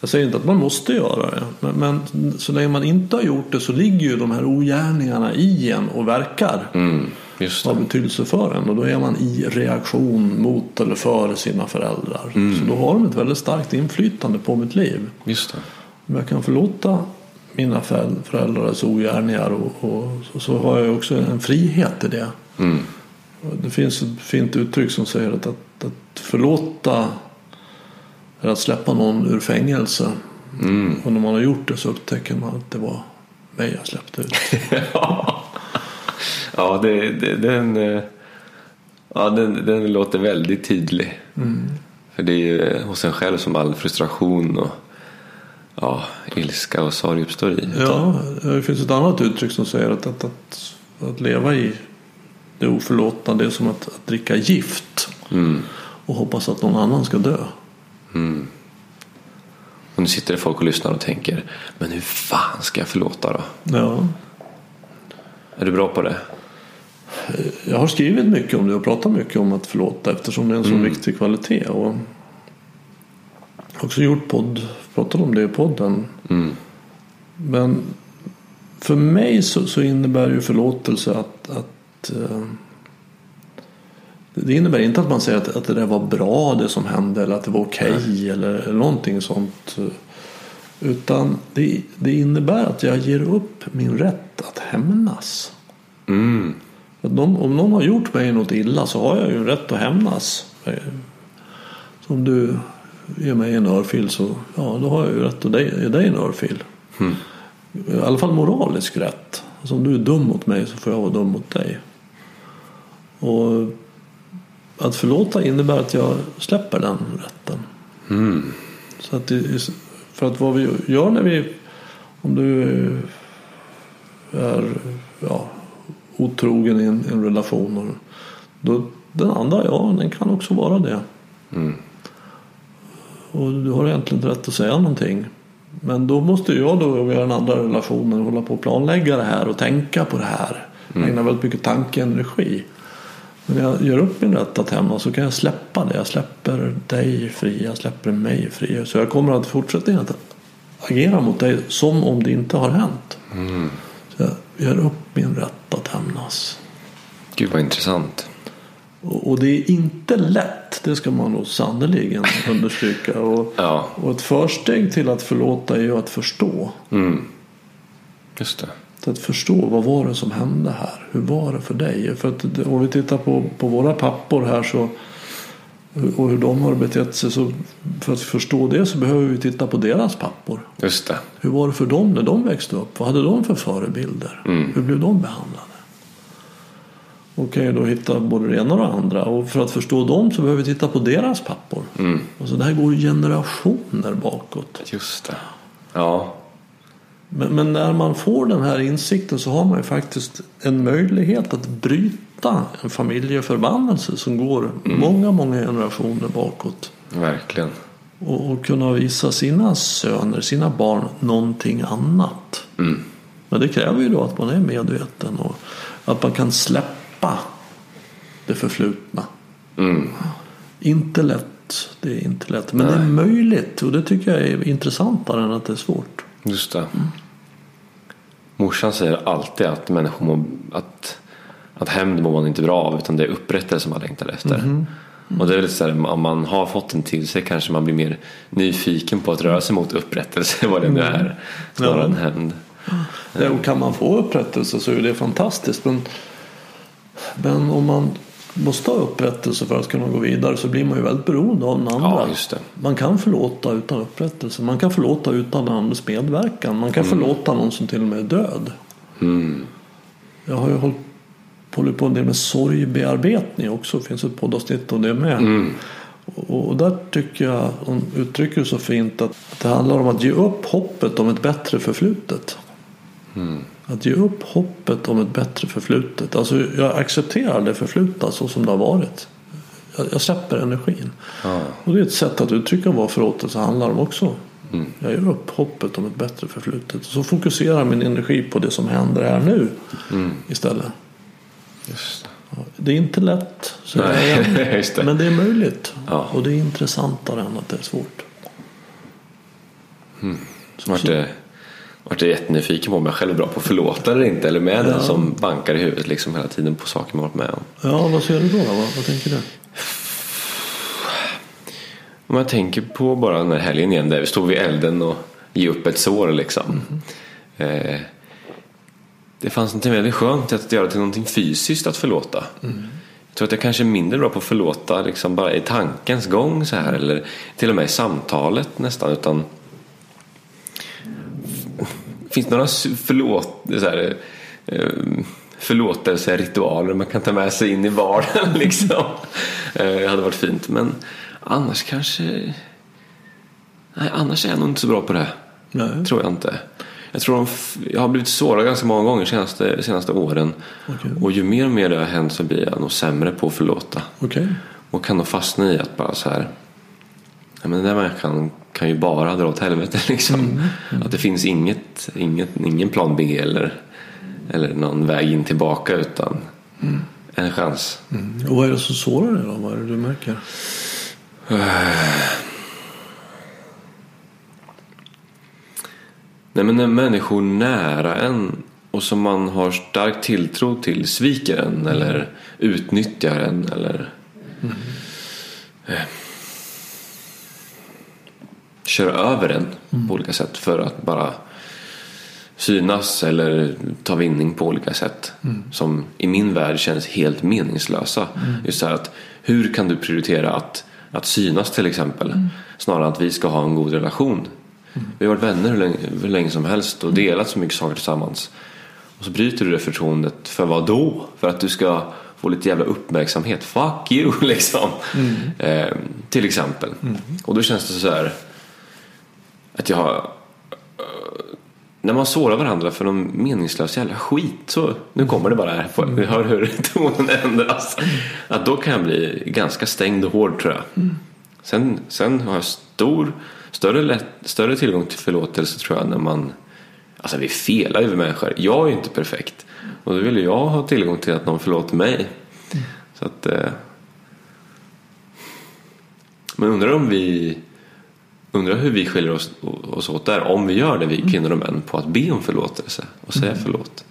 Jag säger inte att man måste göra det. Men, men så länge man inte har gjort det så ligger ju de här ogärningarna i en och verkar. Mm, just Har betydelse för en. Och då är man i reaktion mot eller för sina föräldrar. Så då har de ett väldigt starkt inflytande på mitt liv. Just det. Om jag kan förlåta mina föräld- föräldrars ogärningar och, och så, så har jag också en frihet i det. Mm. Och Det finns ett fint uttryck som säger att, att, att förlåta är att släppa någon ur fängelse. Mm. Och när man har gjort det så upptäcker man att det var mig jag släppte ut. Ja, det, det, den, eh, ja den, den låter väldigt tydlig. För det är ju hos en själv som all frustration och ja, ilska och sorg uppstår i. Ja, det finns ett annat uttryck som säger att, att, att, att leva i det oförlåtna det är som att, att dricka gift. Mm. Och hoppas att någon annan ska dö. Och nu sitter det folk och lyssnar och tänker Men hur fan ska jag förlåta då? Ja, Är du bra på det? jag har skrivit mycket om det och pratat mycket om att förlåta eftersom det är en så viktig kvalitet. Och också gjort podd, pratat om det i podden. Mm. Men för mig så, så innebär ju förlåtelse att, att eh, det innebär inte att man säger att, att det där var bra det som hände eller att det var okej eller, eller någonting sånt. Utan det, det innebär att jag ger upp min rätt att hämnas. Mm. Att de, om någon har gjort mig något illa så har jag ju rätt att hämnas. Så om du ger mig en örfil så ja, då har jag ju rätt att ge dig en örfil. I alla fall moralisk rätt. Alltså om du är dum mot mig så får jag vara dum mot dig. Och att förlåta innebär att jag släpper den rätten. Mm. Så att det, för att vad vi gör när vi om du är ja, otrogen i en, en relation då, den andra, ja den kan också vara det. Mm. Och du har egentligen inte rätt att säga någonting. Men då måste jag då, om har den andra relationen, hålla på och planlägga det här och tänka på det här. Ägna väldigt mycket tankeenergi. När jag gör upp min rätt att hämna så kan jag släppa det. Jag släpper dig fri, jag släpper mig fri. Så jag kommer att fortsätta att agera mot dig som om det inte har hänt. Så jag gör upp min rätt att hämnas. Gud vad intressant. Och det är inte lätt, det ska man nog sannerligen understryka. Och, Ja. och ett försteg till att förlåta är ju att förstå. Mm. Just det. Att förstå vad var det som hände här? Hur var det för dig? För att om vi tittar på, på våra pappor här så och hur de har betett sig så för att förstå det så behöver vi titta på deras pappor. Just det. Hur var det för dem när de växte upp? Vad hade de för förebilder? Mm. Hur blev de behandlade? Och kan ju då hitta både det ena och det andra. Och för att förstå dem så behöver vi titta på deras pappor. Mm. Alltså det här går generationer bakåt. Just det. Ja. Men, men när man får den här insikten så har man ju faktiskt en möjlighet att bryta en familjeförbannelse som går många, många generationer bakåt. Verkligen. Och, och kunna visa sina söner, sina barn någonting annat. Mm. Men det kräver ju då att man är medveten och att man kan släppa det förflutna. Mm. Inte lätt, det är inte lätt. Men det är möjligt och det tycker jag är intressantare än att det är svårt. Just det. Morsan säger alltid att människor mår, att, att hämnd mår man inte bra av utan det är upprättelse man längtar efter. Och det är lite så här, om man har fått den till sig kanske man blir mer nyfiken på att röra sig mot upprättelse vad det nu är. Snarare Ja. än hämnd. Ja, och kan man få upprättelse så är det fantastiskt. Men, men om man måste ha upprättelse för att kunna gå vidare så blir man ju väldigt beroende av den andra. Ja. Man kan förlåta utan upprättelse. Man kan förlåta utan andres medverkan. Man kan förlåta någon som till och med är död. Mm. Jag har ju hållit, hållit på en del med sorgbearbetning också. Det finns ett poddavsnitt om det med. Mm. Och, och där tycker jag hon uttrycker det så fint att, att det handlar om att ge upp hoppet om ett bättre förflutet. Att ge upp hoppet om ett bättre förflutet. Alltså jag accepterar det förflutna så som det har varit. Jag, jag släpper energin. Ja. Och det är ett sätt att uttrycka vad förlåtelse handlar om också. Jag ger upp hoppet om ett bättre förflutet. Så fokuserar min energi på det som händer här nu istället. Just det. Är inte lätt, så Nej, det. men det är möjligt. Ja. Och det är intressantare än att det är svårt. Vart det, vart jättenyfiken på om jag själv är bra på att förlåta eller inte. Eller med den som bankar i huvudet liksom hela tiden på saker man varit med om. Ja, vad ser du då? Vad, vad tänker du? Om jag tänker på bara den här helgen igen där vi stod vid elden och ge upp ett sår liksom. Eh, det fanns något väldigt skönt att göra till någonting fysiskt att förlåta. Jag tror att jag kanske är mindre bra på att förlåta liksom bara i tankens gång så här eller till och med i samtalet nästan utan Finns det några förlåt, så här, eh, förlåtelseritualer man kan ta med sig in i vardagen liksom? Eh, Det hade varit fint men annars kanske Nej, annars är jag nog inte så bra på det. Nej. Tror jag inte. Jag tror de, jag har blivit sårad ganska många gånger senaste, senaste åren. Okej. Och ju mer och mer det har hänt så blir jag nog sämre på att förlåta. Okej. Och kan nog fastna i att bara så här. Ja, men den där människan kan ju bara dra åt helvete liksom. Att det finns inget, inget, ingen plan B eller, eller någon väg in tillbaka utan en chans. Mm. Och vad är det som sårar dig då? Vad är det du märker? Nej men när människor nära en och som man har stark tilltro till sviker en eller utnyttjar en eller eh, kör över en på olika sätt för att bara synas eller ta vinning på olika sätt som i min värld känns helt meningslösa. Just så att hur kan du prioritera att, att synas till exempel snarare än att vi ska ha en god relation. Vi har varit vänner hur länge, hur länge som helst och delat så mycket saker tillsammans. Och så bryter du det förtroendet för vad då? För att du ska få lite jävla uppmärksamhet. Fuck you liksom. Eh, till exempel. Och då känns det så här att jag har när man sårar varandra för någon meningslös jävla skit så nu kommer det bara här. Vi hör hur tonen ändras. Att då kan jag bli ganska stängd och hård tror jag. Sen, sen har jag stor, större, lätt, större tillgång till förlåtelse tror jag när man Alltså vi felar ju vi människor. Jag är ju inte perfekt. Och då vill jag ha tillgång till att någon förlåter mig. Så att eh... Men undrar om vi Undrar hur vi skiljer oss, oss åt där. Om vi gör det, vi kvinnor och män, på att be om förlåtelse och säga förlåt.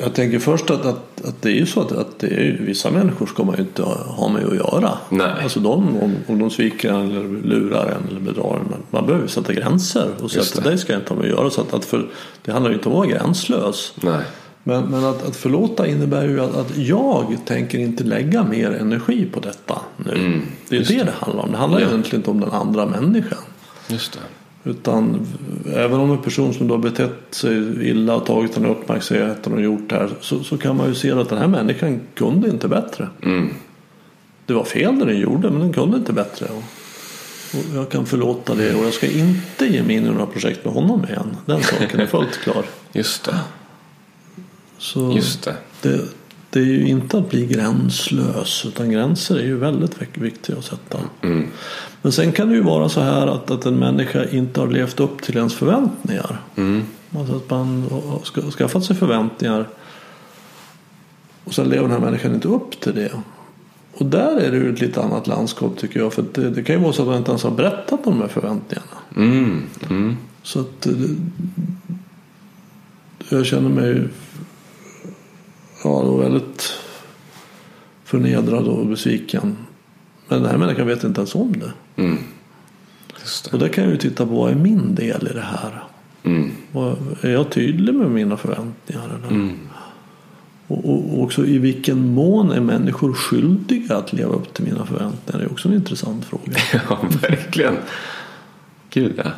Jag tänker först att, att, att det är ju så att, att det är, vissa människor ska man ju inte ha med att göra. Nej. Alltså de, om, om de sviker en eller lurar en eller bedrar en. Man, behöver sätta gränser och säga att det. det ska jag inte ha med att göra. Så att, att för, det handlar ju inte om att vara gränslös. Nej. Men, men att, att förlåta innebär ju att, att jag tänker inte lägga mer energi på detta nu. det är ju det det handlar om. Det handlar Ja. egentligen inte om den andra människan. Just det. Utan även om en person som då har betett sig illa och tagit den uppmärksamheten och gjort det här så, så kan man ju se att den här människan kunde inte bättre. Mm. Det var fel det den gjorde men den kunde inte bättre. Och jag kan förlåta det och jag ska inte ge mig in i några projekt med honom igen. Den saken är fullt klar. Just det. Så Just det. det, det är ju inte att bli gränslös utan gränser är ju väldigt vik- viktiga att sätta. Mm. Men sen kan det ju vara så här att, att en människa inte har levt upp till ens förväntningar. Mm. Alltså att man har ska- skaffat sig förväntningar och sen lever den här människan inte upp till det. Och där är det ju ett lite annat landskap tycker jag. För det, det kan ju vara så att man inte ens har berättat om de här förväntningarna. Mm. Mm. Så att eh, jag känner mig ja, då väldigt förnedrad och besviken. Men den här människan vet inte ens om det. Mm. Just det. Och där kan jag ju titta på vad är min del i det här. Mm. Är jag tydlig med mina förväntningar? Eller? Mm. Och, och också i vilken mån är människor skyldiga att leva upp till mina förväntningar? Det är också en intressant fråga. Ja, verkligen. Gud ja.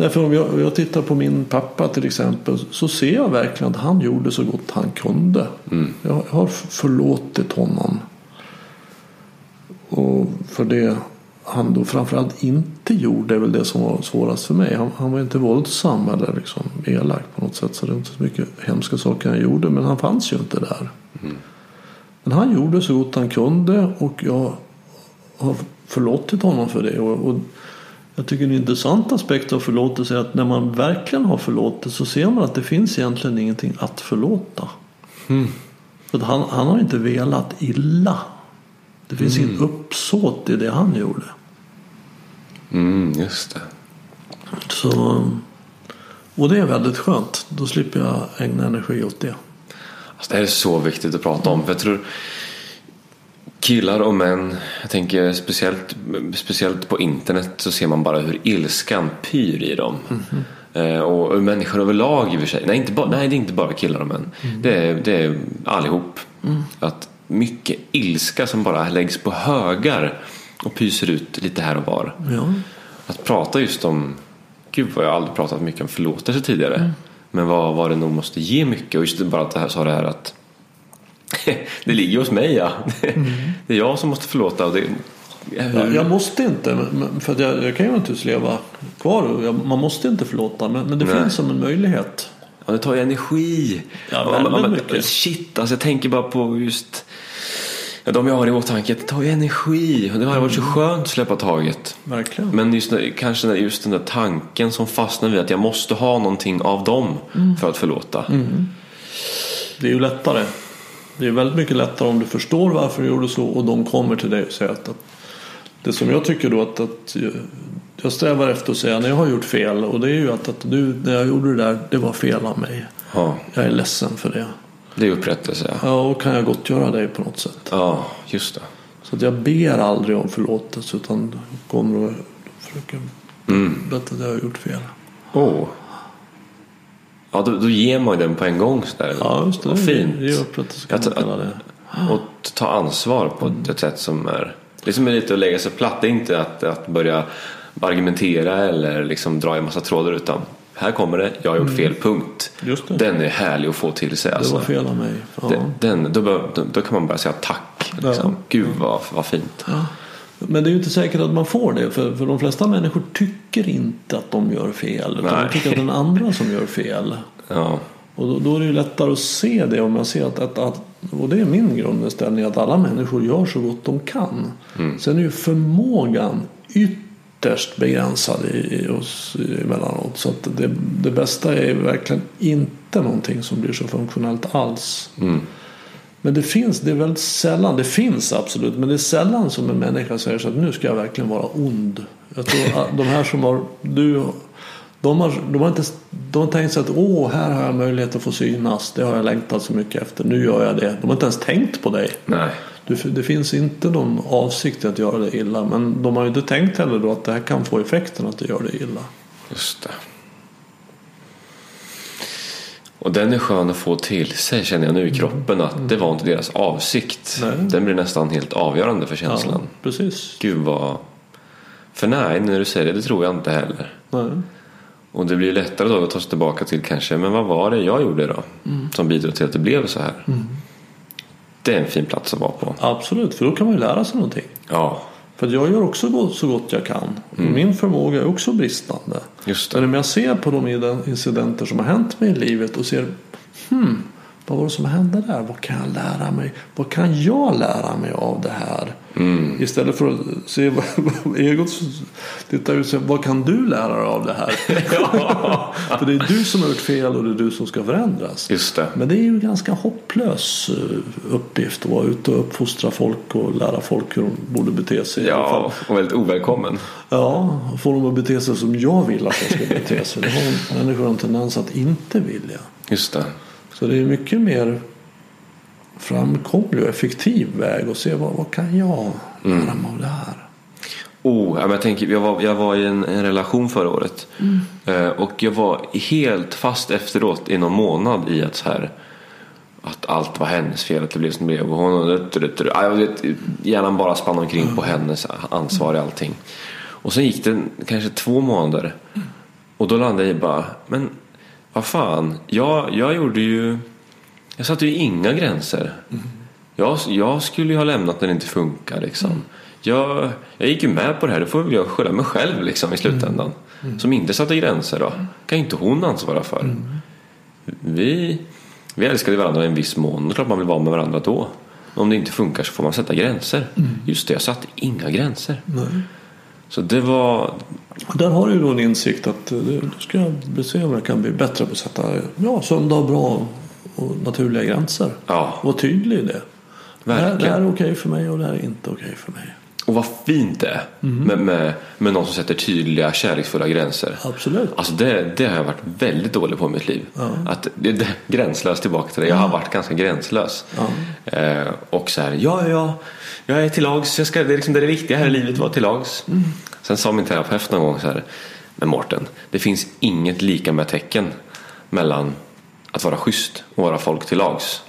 Därför om jag, jag tittar på min pappa till exempel så ser jag verkligen att han gjorde så gott han kunde. Mm. Jag har förlåtit honom. Och för det han då framförallt inte gjorde är väl det som var svårast för mig. Han, han var inte våldsam eller liksom elak på något sätt. Så det är inte så mycket hemska saker han gjorde. Men han fanns ju inte där. Men han gjorde så gott han kunde och jag har förlåtit honom för det. Och, och jag tycker en intressant aspekt av förlåtelse är att när man verkligen har förlåtit så ser man att det finns egentligen ingenting att förlåta. För att han, han har inte velat illa. Det finns ingen uppsåt i det han gjorde. Mm, just det. Så, och det är väldigt skönt. Då slipper jag ägna energi åt det. Alltså, det här är så viktigt att prata om. För jag tror killar och män, jag tänker speciellt, speciellt på internet så ser man bara hur ilskan pyr i dem. Eh, och, och människor överlag i och för sig. Nej, inte bara, nej det är inte bara killar och män. Det, är, det är allihop. Att mycket ilska som bara läggs på högar och pyser ut lite här och var. Ja. Att prata just om, gud vad jag aldrig pratat mycket om förlåtelse tidigare. Men vad, vad det nog måste ge mycket. Och just bara att det här sa det här att det ligger hos mig ja. Det är jag som måste förlåta. Och det, Ja, jag måste inte, för att jag, jag kan ju naturligtvis leva kvar. man måste inte förlåta, men, men det Nej. finns som en möjlighet. Ja, det tar ju energi. Ja, väldigt men- men- mycket. Shit, alltså jag tänker bara på just ja, de jag har i åtanke. Det tar ju energi. Det har varit så skönt att släppa taget. Verkligen. Men just, kanske just den där tanken som fastnar vid att jag måste ha någonting av dem för att förlåta. Det är ju lättare. Det är väldigt mycket lättare om du förstår varför du gjorde så och de kommer till dig och säger att, att det som jag tycker då att, att jag- strävar efter att säga när jag har gjort fel och det är ju att, att du, när jag gjorde det där, det var fel av mig. Ja, Jag är ledsen för det. det är upprättelse. Ja. Och kan jag gottgöra dig på något sätt? ja, just det. Så att jag ber aldrig om förlåtelse utan kommer och försöker berätta att jag har gjort fel. Oh. Ja, då, då ger man ju den på en gång. Sådär. Ja, just det. Vad Det fint. är ju upprättelse kan Jag man tror- kalla det. Och ta ansvar på ett sätt som är... Det som är lite att lägga sig platt. Det är inte att, att börja argumentera eller liksom dra i massa trådar utan här kommer det, jag har gjort fel, punkt. Just det. Den är härlig att få till sig. Det Alltså. var fel av mig. Ja. Den, då, då, då kan man bara säga tack. Liksom. Gud vad, vad fint. Men det är ju inte säkert att man får det. För, för de flesta människor tycker inte att de gör fel. Utan Nej. de tycker att det är den andra som gör fel. Ja, Och då, då är det ju lättare att se det om jag ser att, att, att och det är min grundinställning att alla människor gör så gott de kan. Sen är ju förmågan ytterst begränsad i, i oss emellanåt. Så att det, det bästa är verkligen inte någonting som blir så funktionellt alls. Men det finns, det är väldigt sällan, det finns absolut, men det är sällan som en människa säger så att nu ska jag verkligen vara ond. Jag tror att de här som har, du, de har, de har inte, de har tänkt sig att åh, här har jag möjlighet att få synas, det har jag längtat så mycket efter, nu gör jag det. De har inte ens tänkt på dig. nej. Du, det finns inte någon avsikt att göra det illa, men de har ju inte tänkt heller då att det här kan få effekten att det gör det illa. Just det. Och den är skön att få till sig känner jag nu i kroppen att det var inte deras avsikt. Nej. Den blir nästan helt avgörande för känslan. Ja, precis. Gud vad... För nej, när du säger det, det tror jag inte heller. Nej. Och det blir lättare då att ta sig tillbaka till kanske, men vad var det jag gjorde då? Som bidrog till att det blev så här. Det är en fin plats att vara på. Absolut, för då kan man ju lära sig någonting. Ja, För jag gör också så gott jag kan. Och Min förmåga är också bristande. just det. Men om jag ser på de incidenter som har hänt mig i livet och ser hmm, vad var det som hände där? Vad kan jag lära mig? Vad kan jag lära mig av det här? Istället för att se vad, vad egot tittar ut och vad kan du lära dig av det här? för det är du som har gjort fel och det är du som ska förändras. Just det. Men det är ju en ganska hopplös eh, uppgift att vara ute och uppfostra folk och lära folk hur de borde bete sig. Ja, och väldigt ovälkommen. Ja, få dem att bete sig som jag vill att de ska bete sig. Det har människor en tendens att inte vilja. Just det. Så det är mycket mer framkomlig och effektiv väg att se vad, vad kan jag lära mig av det här. Oh, jag, tänker, jag, var, jag var i en, en relation förra året. Eh, och jag var helt fast efteråt i någon månad i att så här att allt var hennes fel att det blev som det blev. Och hon, ja, jag vet, hjärnan bara spann omkring på hennes ansvar i allting. Och sen gick det kanske två månader. Och då landade jag i bara, men vad fan, jag, jag gjorde ju, jag satte ju inga gränser. Jag, jag skulle ju ha lämnat när det inte funkar liksom. Jag, jag gick ju med på det här, det får väl jag skylla mig själv liksom i slutändan. Som inte satte gränser då. kan inte hon ansvara för. Vi, vi älskade varandra i en viss mån, det är klart man vill vara med varandra då. Om det inte funkar så får man sätta gränser. Just det, jag satte inga gränser. Nej. Så det var, där har du ju då en insikt att eh, då ska se om jag kan bli bättre på att sätta ja, sunda och bra och naturliga gränser. ja, Var tydlig i det. Det här, det här verkligen. är okej för mig och det här är inte okej för mig. Och vad fint det är med, med, med någon som sätter tydliga kärleksfulla gränser. Absolut. Alltså det, det har jag varit väldigt dålig på i mitt liv. Att, det, det, gränslös tillbaka till det. Jag har varit ganska gränslös. Eh, och så här, ja, ja, ja, jag är till lags. Jag ska, det är liksom det, är det viktiga här i livet, vara till lags. Sen sa min terapeut någon gång så här, men Mårten, det finns inget lika med tecken mellan att vara schysst och vara folk till lags.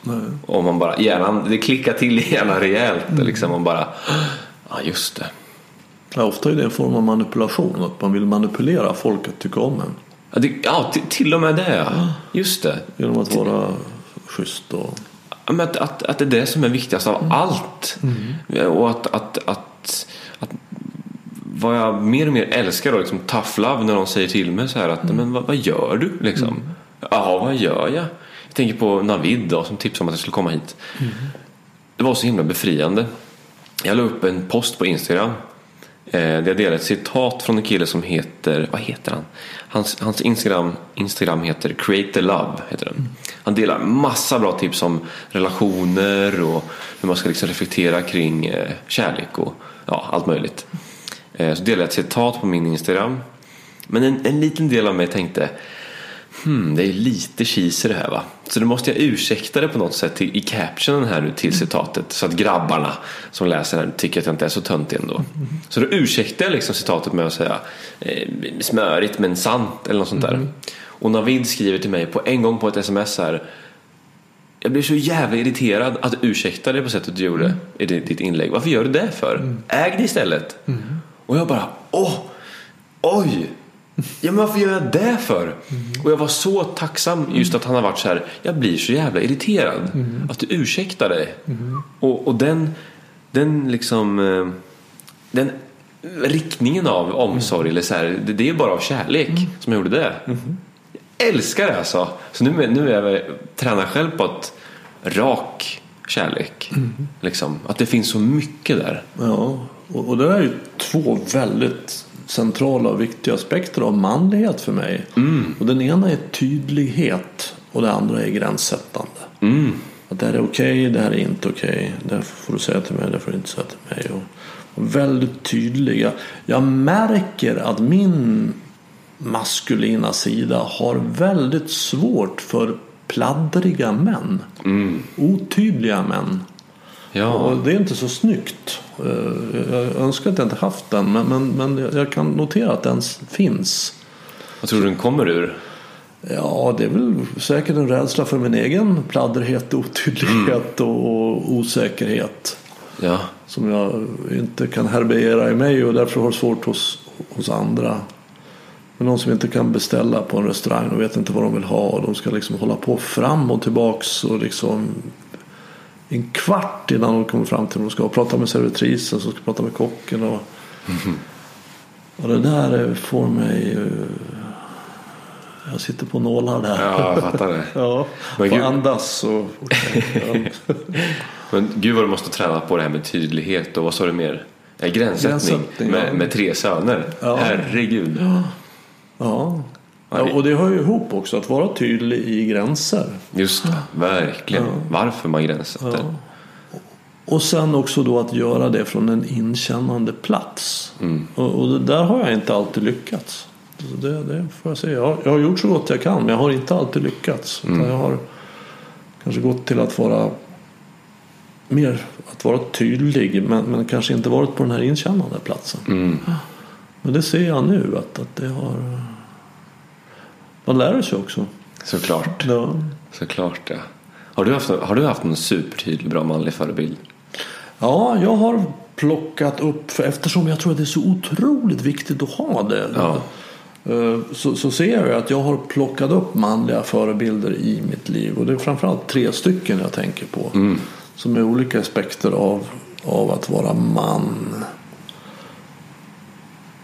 Om man bara, hjärnan, det klickar till i hjärnan rejält. Liksom, man bara, ja just det. Ja, ofta är det en form av manipulation. Att man vill manipulera folk att tycka om en. Ja, det, ja till, och med det ja. Just det. Genom att vara schysst och... Ja, men att, att, att det är det som är viktigast av allt. Och att, att, att, att vad jag mer och mer älskar då, liksom tough love när någon säger till mig så här att men vad, vad gör du liksom? Ja, vad gör jag? Jag tänker på Navid då, som tipsade om att jag skulle komma hit. Det var så himla befriande. Jag la upp en post på Instagram. Eh, där jag delade ett citat från en kille som heter, vad heter han? Hans, hans Instagram, Instagram heter Create the Love. Heter den. Han delar massa bra tips om relationer och hur man ska liksom reflektera kring eh, kärlek och ja, allt möjligt. Eh, så delade jag ett citat på min Instagram. Men en, en liten del av mig tänkte Hmm, det är lite cheesy det här va. Så då måste jag ursäkta det på något sätt i, i captionen här nu till citatet. Så att grabbarna som läser här tycker att jag inte är så töntig ändå. Så då ursäktar jag liksom citatet med att säga eh, smörigt men sant eller något sånt där. Och Navid skriver till mig på en gång på ett sms här. Jag blir så jävla irriterad att du ursäktar det på sättet du gjorde i ditt inlägg. Varför gör du det för? Äg det istället. Och jag bara, åh, oj. Ja men varför gör jag det för? Och jag var så tacksam just att han har varit så här. Jag blir så jävla irriterad. Att du ursäktar dig. Och, och den, den liksom eh, Den riktningen av omsorg eller så här, det, det är bara av kärlek som jag gjorde det. Jag älskar det alltså. Så nu, nu är jag tränar själv på att rak kärlek. Liksom. Att det finns så mycket där. Ja, och, och det är ju två väldigt centrala och viktiga aspekter av manlighet för mig. Och den ena är tydlighet och det andra är gränssättande. Att det här är okej, det här är inte okej. Det här får du säga till mig, det får du inte säga till mig. Och, och väldigt tydliga. Jag märker att min maskulina sida har väldigt svårt för pladdriga män. Otydliga män. Ja. Och det är inte så snyggt. Eh, Jag önskar att jag inte haft den men, men, men jag kan notera att den finns. Vad tror du den kommer ur? Ja, det är väl säkert en rädsla för min egen pladderhet, otydlighet och, och osäkerhet. Ja. Som jag inte kan härbärgera i mig och därför har svårt hos, hos andra. Men någon som inte kan beställa på en restaurang och vet inte vad de vill ha. Och de ska liksom hålla på fram och tillbaks och liksom en kvart innan de kommer fram till vad de ska. Prata med servitrisen som ska prata med kocken. Och, och det där eh, får mig... eh, Jag sitter på nålar där. Ja, jag fattar det. Ja, Men gud- andas och... Men gud vad du måste träna på det här med tydlighet och vad sa du mer? Ja, gränssättning, Gränssättning, ja. med, med tre söner. Ja. Herregud. ja. ja, och det hör ju ihop också att vara tydlig i gränser. Just det, verkligen. Varför man gränssätter. Ja. Och sen också då att göra det från en inkännande plats. Och, och det där har jag inte alltid lyckats. Det, det får jag säga. Jag, jag har gjort så gott jag kan men jag har inte alltid lyckats. Utan jag har kanske gått till att vara mer att vara tydlig men, men kanske inte varit på den här inkännande platsen. Men det ser jag nu att, att det har man lär sig också. Såklart. Ja. Såklart ja. Har du haft, har du haft en supertydlig bra manlig förebild? Ja, jag har plockat upp, för eftersom jag tror att det är så otroligt viktigt att ha det. Ja. eh, Så, så ser jag att jag har plockat upp manliga förebilder i mitt liv. Och det är framförallt tre stycken jag tänker på. Som är olika aspekter av, av att vara man.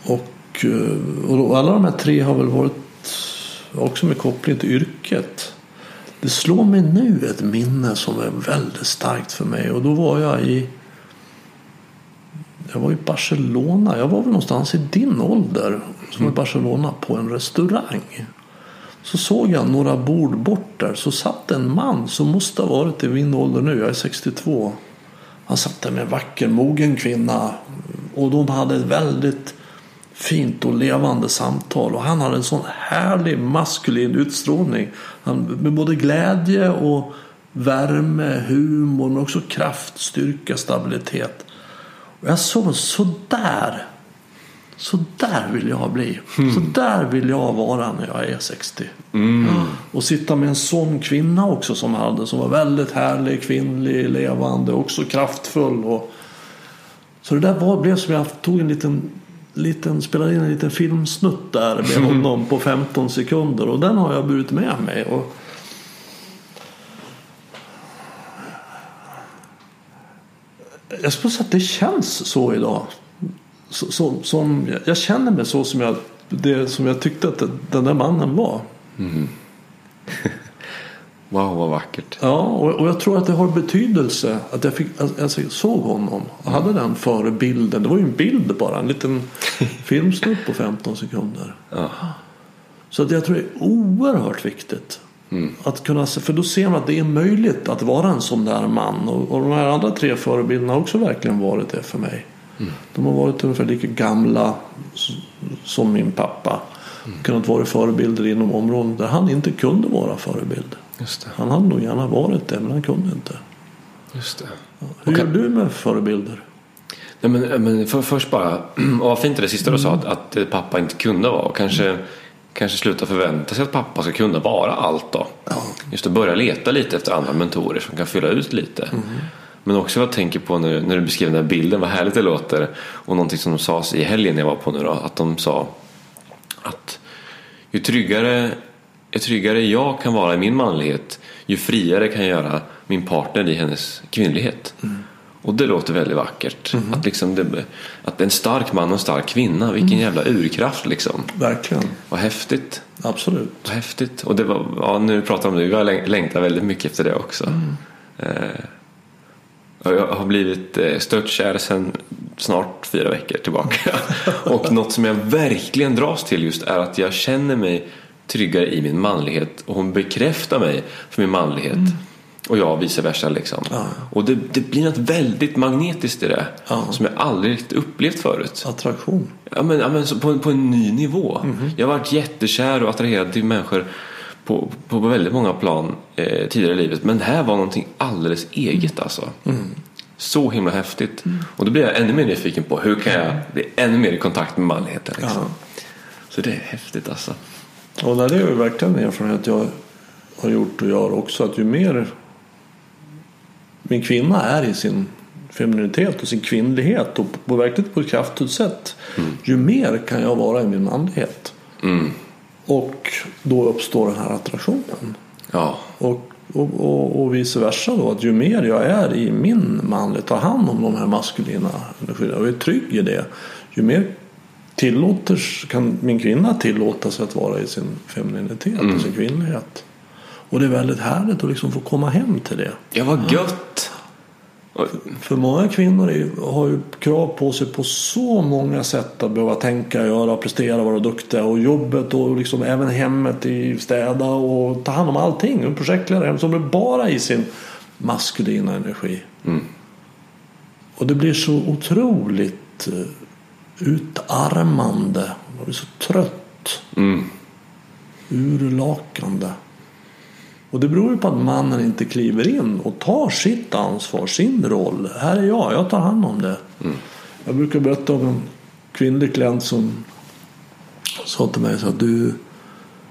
Och, eh, och alla de här tre har väl varit också med koppling till yrket. Det slår mig nu ett minne som är väldigt starkt för mig. Och då var jag i jag var i Barcelona. Jag var väl någonstans i din ålder. Som var i Barcelona på en restaurang. Så såg jag några bord bort där. Så satt en man som måste ha varit i min ålder nu. Jag är 62. Han satt där med en vacker mogen kvinna. Och de hade ett väldigt fint och levande samtal. Och han hade en sån härlig maskulin utstrålning. Han, med både glädje och värme, humor men också kraft, styrka, stabilitet. Och jag såg så där. Så där vill jag bli. Så där vill jag vara när jag är 60. Och sitta med en sån kvinna också som hade. Som var väldigt härlig, kvinnlig, levande, också kraftfull. Och... Så det där var, blev som jag tog en liten, liten, spelade in en liten filmsnutt där med honom på 15 sekunder. Och den har jag burit med mig. Och... Jag skulle säga att det känns så idag. Så, som, som, jag känner mig så som jag, det, som jag tyckte att den där mannen var. Wow, vad vackert. Ja, och, jag tror att det har betydelse att jag, fick, att jag såg honom och hade den förebilden. Det var ju en bild bara, en liten filmsnutt på 15 sekunder. Ja. Så att jag tror det är oerhört viktigt. Att kunna, se- för då ser man att det är möjligt att vara en sån där man. Och, och de här andra tre förebilderna har också verkligen varit det för mig. De har varit ungefär lika gamla som min pappa. Kunnat vara förebilder inom områden där han inte kunde vara förebild. Just det. Han hade nog gärna varit det men han kunde inte. Just det. Hur Okej. gör du med förebilder? Nej, men, men för, först bara, och vad fint det sista du sa att, att pappa inte kunde vara. Kanske, kanske sluta förvänta sig att pappa ska kunna vara allt då. Just att börja leta lite efter andra mentorer som kan fylla ut lite. Men också vad jag tänker på när, när du beskriver den här bilden, vad härligt det låter. Och någonting som de sa i helgen jag var på nu då, att de sa att ju tryggare, ju tryggare jag kan vara i min manlighet, ju friare kan jag göra min partner i hennes kvinnlighet. Och det låter väldigt vackert. Att, liksom det, att en stark man och en stark kvinna, vilken jävla urkraft liksom. Verkligen. Vad häftigt. Absolut. Vad häftigt. Och det var, ja, nu pratar om det, jag läng- längtar väldigt mycket efter det också. Eh, och jag har blivit eh, störtkär sedan snart fyra veckor tillbaka. och något som jag verkligen dras till just är att jag känner mig tryggare i min manlighet och hon bekräftar mig för min manlighet. Och jag vice versa liksom. Och det, det blir något väldigt magnetiskt i det. Ja. Som jag aldrig riktigt upplevt förut. Attraktion. Ja, men, ja, men på, på en ny nivå. Jag har varit jättekär och attraherad till människor på, på väldigt många plan eh, tidigare i livet. Men det här var någonting alldeles eget alltså. Så himla häftigt. Och då blir jag ännu mer nyfiken på hur kan jag bli ännu mer i kontakt med manligheten. Liksom. Så det är häftigt alltså. Och det är verkligen en erfarenhet jag har gjort och gör också. Att ju mer min kvinna är i sin femininitet och sin kvinnlighet och på verkligt på ett kraftfullt sätt. Ju mer kan jag vara i min manlighet. Mm. Och då uppstår den här attraktionen. Ja, Och, och, och, och vice versa då. Att ju mer jag är i min manlighet, tar hand om de här maskulina energierna och är trygg i det. Ju mer tillåter, kan min kvinna tillåta sig att vara i sin femininitet och sin kvinnlighet. Och det är väldigt härligt att liksom få komma hem till det. ja vad gött. Och- För många kvinnor är, har ju krav på sig på så många sätt att behöva tänka, göra, prestera, vara duktiga. Och jobbet och liksom även hemmet, i städa och ta hand om allting. En projektledare som är bara i sin maskulina energi. Och det blir så otroligt eh, utarmande. Man blir så trött. Mm. Urlakande. Och det beror ju på att mannen inte kliver in och tar sitt ansvar, sin roll. Här är jag, jag tar hand om det. Jag brukar berätta om en kvinnlig klient som sa till mig så att du,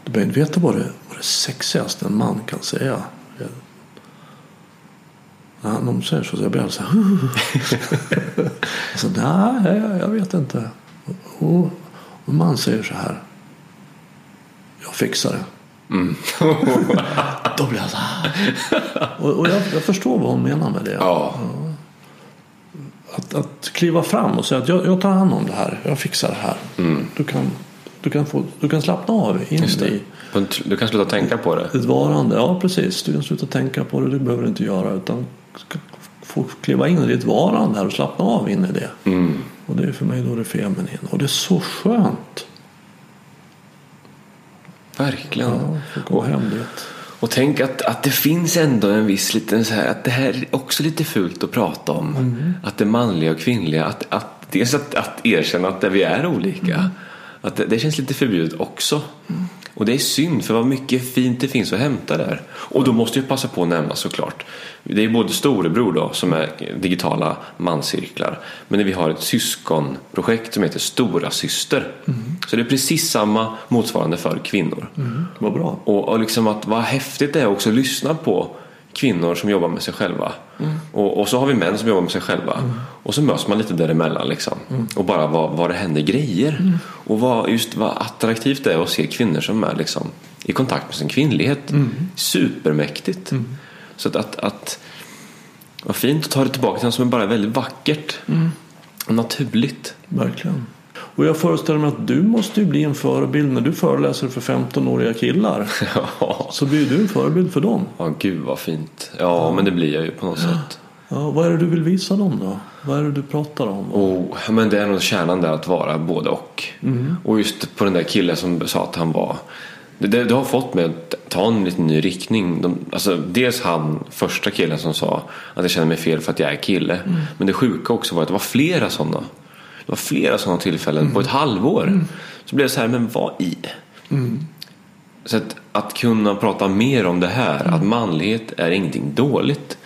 du behöver inte veta vad det, vad det sexigaste en man kan säga. Han- de säger så, så jag blir alldeles så här. sa, nej, jag, vet inte. Och, och man säger så här. Jag fixar det. Då blir jag så här. Och, och jag, jag förstår vad hon menar med det. Ja, Att, att kliva fram och säga att jag, jag tar hand om det här. Jag fixar det här. Du, kan, du, kan få, du kan slappna av in i Du kan sluta tänka på det. ett varande. Ja, precis. Du kan sluta tänka på det. Det behöver du inte göra. Utan få kliva in i ditt varande här och slappna av in i det. Mm. Och det är för mig då det feminin. Och det är så skönt. Verkligen. Ja, få komma hem dit. Och tänk att, att det finns ändå en viss liten så här, att det här är också lite fult att prata om. Mm. Att det manliga och kvinnliga, att, att, dels att, att erkänna att vi är olika. Mm. Att det, det känns lite förbjudet också. Och det är synd för vad mycket fint det finns att hämta där. Och då måste jag passa på att nämna såklart. Det är både storebror då som är digitala manscirklar. Men vi har ett syskonprojekt som heter Stora syster. Så det är precis samma motsvarande för kvinnor. Vad bra. Och, och liksom att vad häftigt det är också att lyssna på kvinnor som jobbar med sig själva. Och, och så har vi män som jobbar med sig själva. Och så möts man lite däremellan liksom. Och bara vad, vad det händer grejer. Och vad, just vad attraktivt det är att se kvinnor som är liksom i kontakt med sin kvinnlighet. Supermäktigt. Så att, att, att vad fint att ta det tillbaka till något som är bara väldigt vackert. Och naturligt. Verkligen. Och jag föreställer mig att du måste ju bli en förebild när du föreläser för 15-åriga killar. Ja, Så blir du en förebild för dem. Ja, gud vad fint. Ja, men det blir jag ju på något sätt. Ja, vad är det du vill visa dem då? Vad är det du pratar om? Oh, men det är nog kärnan där att vara både och. Och just på den där killen som sa att han var det, det, det har fått mig att ta en liten ny riktning. De, alltså, dels han, första killen som sa att jag känner mig fel för att jag är kille. Men det sjuka också var att det var flera sådana. Det var flera sådana tillfällen på ett halvår. Så blev det så här, men vad i? Så att, att kunna prata mer om det här, att manlighet är ingenting dåligt.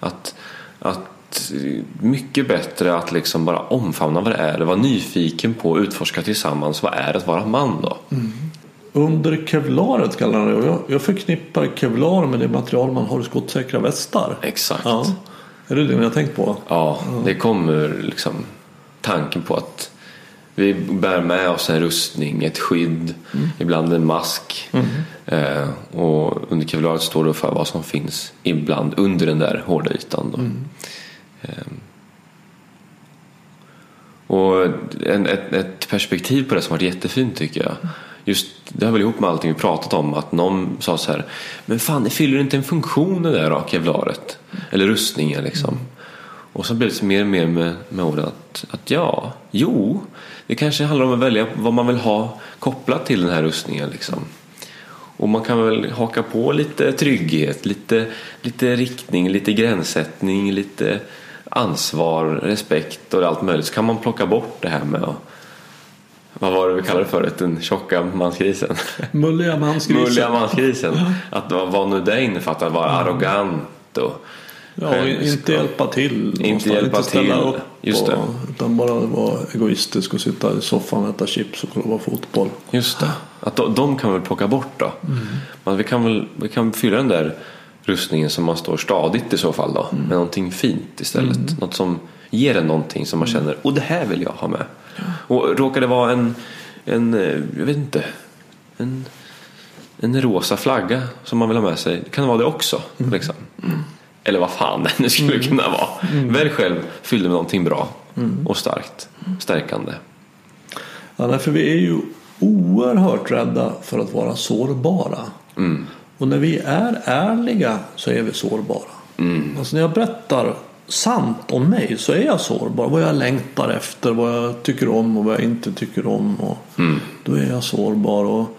Att, att mycket bättre att liksom bara omfamna vad det är, vara nyfiken på och utforska tillsammans vad är att vara man då? Under kevlaret kallar han det. Jag, jag förknippar kevlar med det material man har i skottsäkra västar. Exakt. Ja. Är det det ni har tänkt på? Ja, det kommer liksom tanken på att vi bär med oss en rustning, ett skydd, ibland en mask. Eh, och under kevlaret står det för vad som finns ibland under den där hårda ytan. Då. Eh, och en, ett, ett perspektiv på det som varit jättefint tycker jag. Just, det har väl ihop med allting vi pratat om att någon sa så här Men fan det fyller inte en funktion det där kevlaret. Eller rustningen liksom. Och så blir det mer och mer med, med orden att, att ja, jo, det kanske handlar om att välja vad man vill ha kopplat till den här rustningen. Liksom. Och man kan väl haka på lite trygghet, lite, lite riktning, lite gränssättning, lite ansvar, respekt och allt möjligt. Så kan man plocka bort det här med att vad var det vi kallade det för? Den tjocka manskrisen. Mulliga mansgrisen. Mulliga manskrisen. Att vad, vad nu det innefattar, att vara arrogant och Ja, inte hjälpa till. Inte hjälpa ställa till. Upp Just det. och, utan bara vara egoistisk och sitta i soffan och äta chips och kolla på fotboll. Just det. Att de, de kan väl plocka bort då. Men vi kan väl vi kan fylla den där rustningen som man står stadigt i så fall då. Med någonting fint istället. Något som ger en någonting som man känner, och det här vill jag ha med. Och råkar det vara en, en jag vet inte, en, en rosa flagga som man vill ha med sig. Kan det vara det också? Liksom. Eller vad fan det nu skulle kunna vara. Välj själv, fyll det med någonting bra och starkt, stärkande. Ja, för vi är ju oerhört rädda för att vara sårbara. Och när vi är ärliga så är vi sårbara. Alltså när jag berättar sant om mig så är jag sårbar. Vad jag längtar efter, vad jag tycker om och vad jag inte tycker om. Och Då är jag sårbar. Och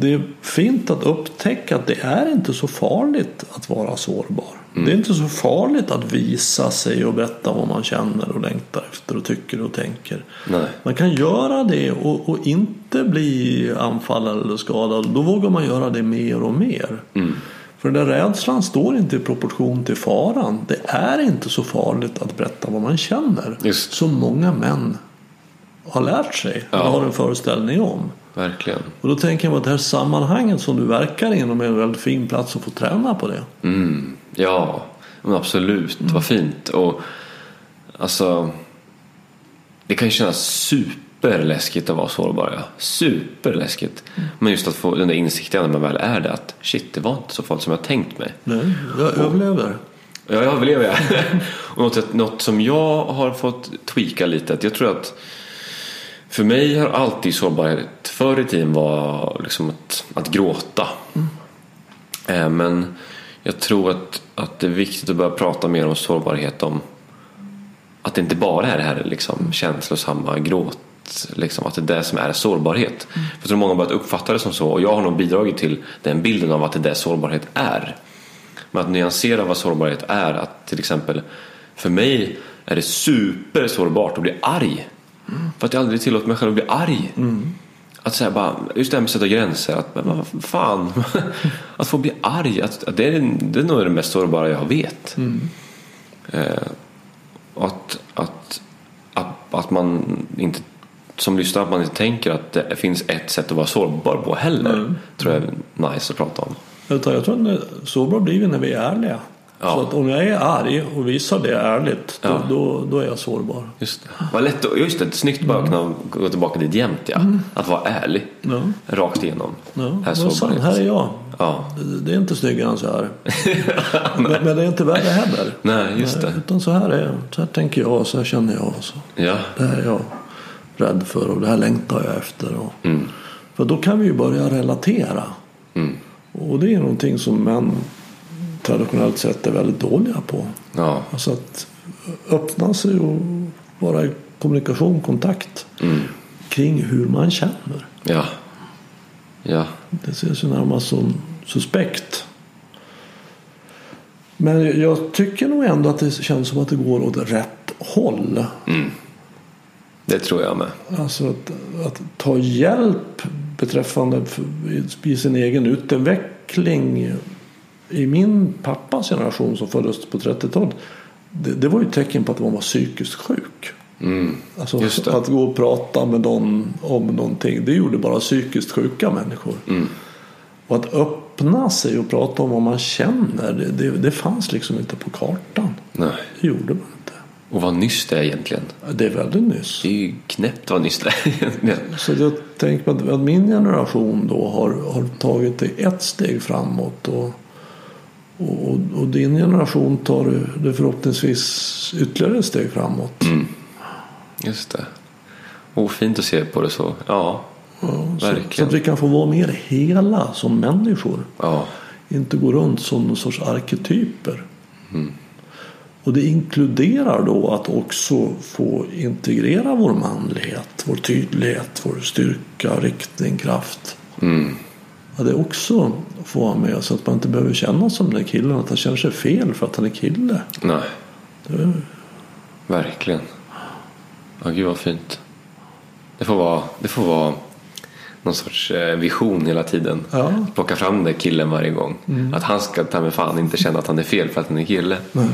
det är fint att upptäcka att det är inte så farligt att vara sårbar. Det är inte så farligt att visa sig och berätta vad man känner och längtar efter och tycker och tänker. Nej. Man kan göra det och, och inte bli anfallad eller skadad. Då vågar man göra det mer och mer. För den där rädslan står inte i proportion till faran. Det är inte så farligt att berätta vad man känner. Just. Som många män har lärt sig. Ja. Och har en föreställning om. Verkligen. Och då tänker jag på att det här sammanhanget som du verkar inom är en väldigt fin plats att få träna på det. Mm, ja, absolut. Vad fint. Och alltså, det kan ju kännas superläskigt att vara sårbar. Ja. Superläskigt. Men just att få den där insikten när man väl är det. Att shit, det var inte så farligt som jag tänkt mig. Nej, jag överlever. Ja, jag överlever och något, något som jag har fått tweaka lite. Att jag tror att för mig har alltid sårbarhet förr i tiden var liksom att, att gråta. Eh, Men jag tror att, att det är viktigt att börja prata mer om sårbarhet. Om att det inte bara är det här liksom känslosamma gråt, liksom, att det är det som är sårbarhet. För jag tror många har börjat uppfatta det som så och jag har nog bidragit till den bilden av att det är det sårbarhet är. Men att nyansera vad sårbarhet är, att till exempel för mig är det supersårbart att bli arg. För att jag aldrig tillåter mig själv att bli arg. Att säga bara, just det här med att sätta gränser. Att, men fan, att få bli arg. Att, att det, är, det är nog det mest sårbara jag vet. Eh, att, att, att, att man inte som lyssnare att man inte tänker att det finns ett sätt att vara sårbar på heller. Tror jag är nice att prata om. Utan jag tror att sårbar blir vi när vi är ärliga. Ja. Så att om jag är arg och visar det ärligt då, Ja. då, då är jag sårbar. Just det. Vad lätt, just det, snyggt bara kunna gå tillbaka dit jämt ja. Att vara ärlig. Ja. Rakt igenom. Ja, Här är här är jag. Ja. Det, det är inte snyggare än så här. men, men det är inte värre heller. Nej, just det. Utan så här är jag. Så här tänker jag, så här känner jag. Så. Ja. Det här är jag rädd för och det här längtar jag efter. Och, Mm. För då kan vi ju börja relatera. Mm. Och det är någonting som män traditionellt sett är väldigt dåliga på. Ja. Alltså att öppna sig och vara i kommunikation, kontakt Mm. kring hur man känner. Ja. Ja. Det ses ju närmast som suspekt. Men jag tycker nog ändå att det känns som att det går åt rätt håll. Det tror jag med. Alltså att, att ta hjälp beträffande i sin egen utveckling. I min pappas generation som föddes på 30-talet. Det, det var ju ett tecken på att man var psykiskt sjuk. Mm. Alltså att gå och prata med någon om någonting. Det gjorde bara psykiskt sjuka människor. Mm. Och att öppna sig och prata om vad man känner. Det, det, det fanns liksom inte på kartan. Nej. Det gjorde man inte. Och vad nyss det är egentligen. Det är väldigt nyss. Det är ju knäppt vad nyss det är egentligen. Så jag tänker att, att min generation då har, har tagit det ett steg framåt. Och, och, och- och din generation tar det förhoppningsvis ytterligare ett steg framåt. Just det. Och fint att se på det så. Ja. Ja, så, Verkligen. så att vi kan få vara mer hela som människor. Ja. Inte gå runt som någon sorts arketyper. Och det inkluderar då att också få integrera vår manlighet, vår tydlighet, vår styrka, riktning, kraft. Mm. Att det också får vara med så att man inte behöver känna som den killen att han känner sig fel för att han är kille. Nej. Det, Verkligen. Ja, gud vad fint. Det får vara, det får vara någon sorts eh, vision hela tiden. Ja. Plocka fram den där killen varje gång. Att han ska ta med fan inte känna att han är fel för att han är kille. nej.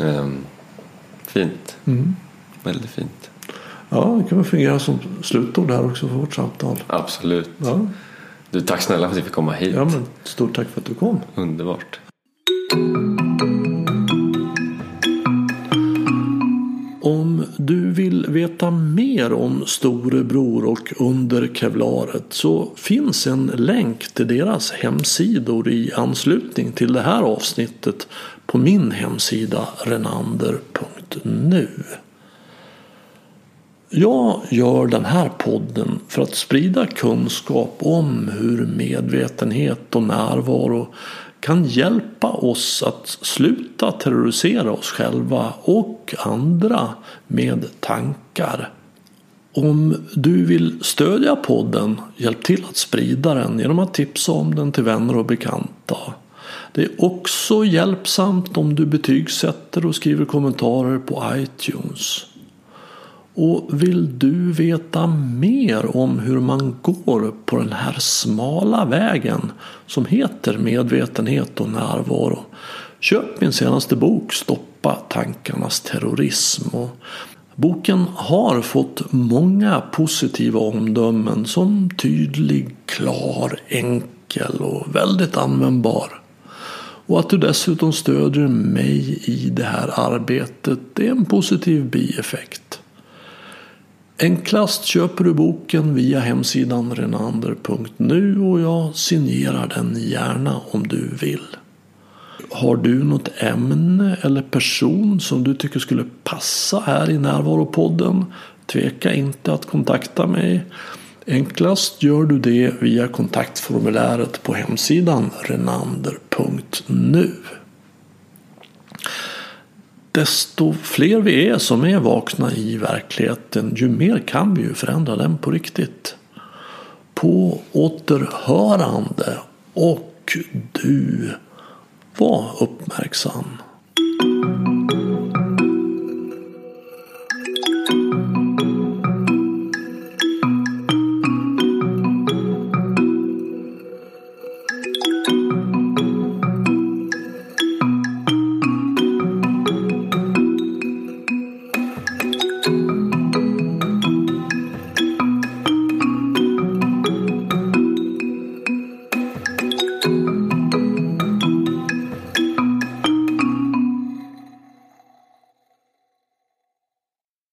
Ehm, fint. Väldigt fint. Ja, det kan väl fungera som slutord här också för vårt samtal. Absolut. Ja, Du, tack snälla för att vi fick komma hit. ja men stort tack för att du kom. Underbart. Om du vill veta mer om Storebror och Under Kevlaret så finns en länk till deras hemsidor i anslutning till det här avsnittet på min hemsida renander.nu. Jag gör den här podden för att sprida kunskap om hur medvetenhet och närvaro kan hjälpa oss att sluta terrorisera oss själva och andra med tankar. Om du vill stödja podden, hjälp till att sprida den genom att tipsa om den till vänner och bekanta. Det är också hjälpsamt om du betygsätter och skriver kommentarer på iTunes. Och vill du veta mer om hur man går på den här smala vägen som heter medvetenhet och närvaro köp min senaste bok Stoppa tankarnas terrorism. Och boken har fått många positiva omdömen som tydlig, klar, enkel och väldigt användbar. Och att du dessutom stödjer mig i det här arbetet det är en positiv bieffekt. Enklast köper du boken via hemsidan renander.nu och jag signerar den gärna om du vill. Har du något ämne eller person som du tycker skulle passa här i Närvaropodden? Tveka inte att kontakta mig. Enklast gör du det via kontaktformuläret på hemsidan renander.nu desto fler vi är som är vakna i verkligheten, ju mer kan vi ju förändra den på riktigt. På återhörande och du var uppmärksam.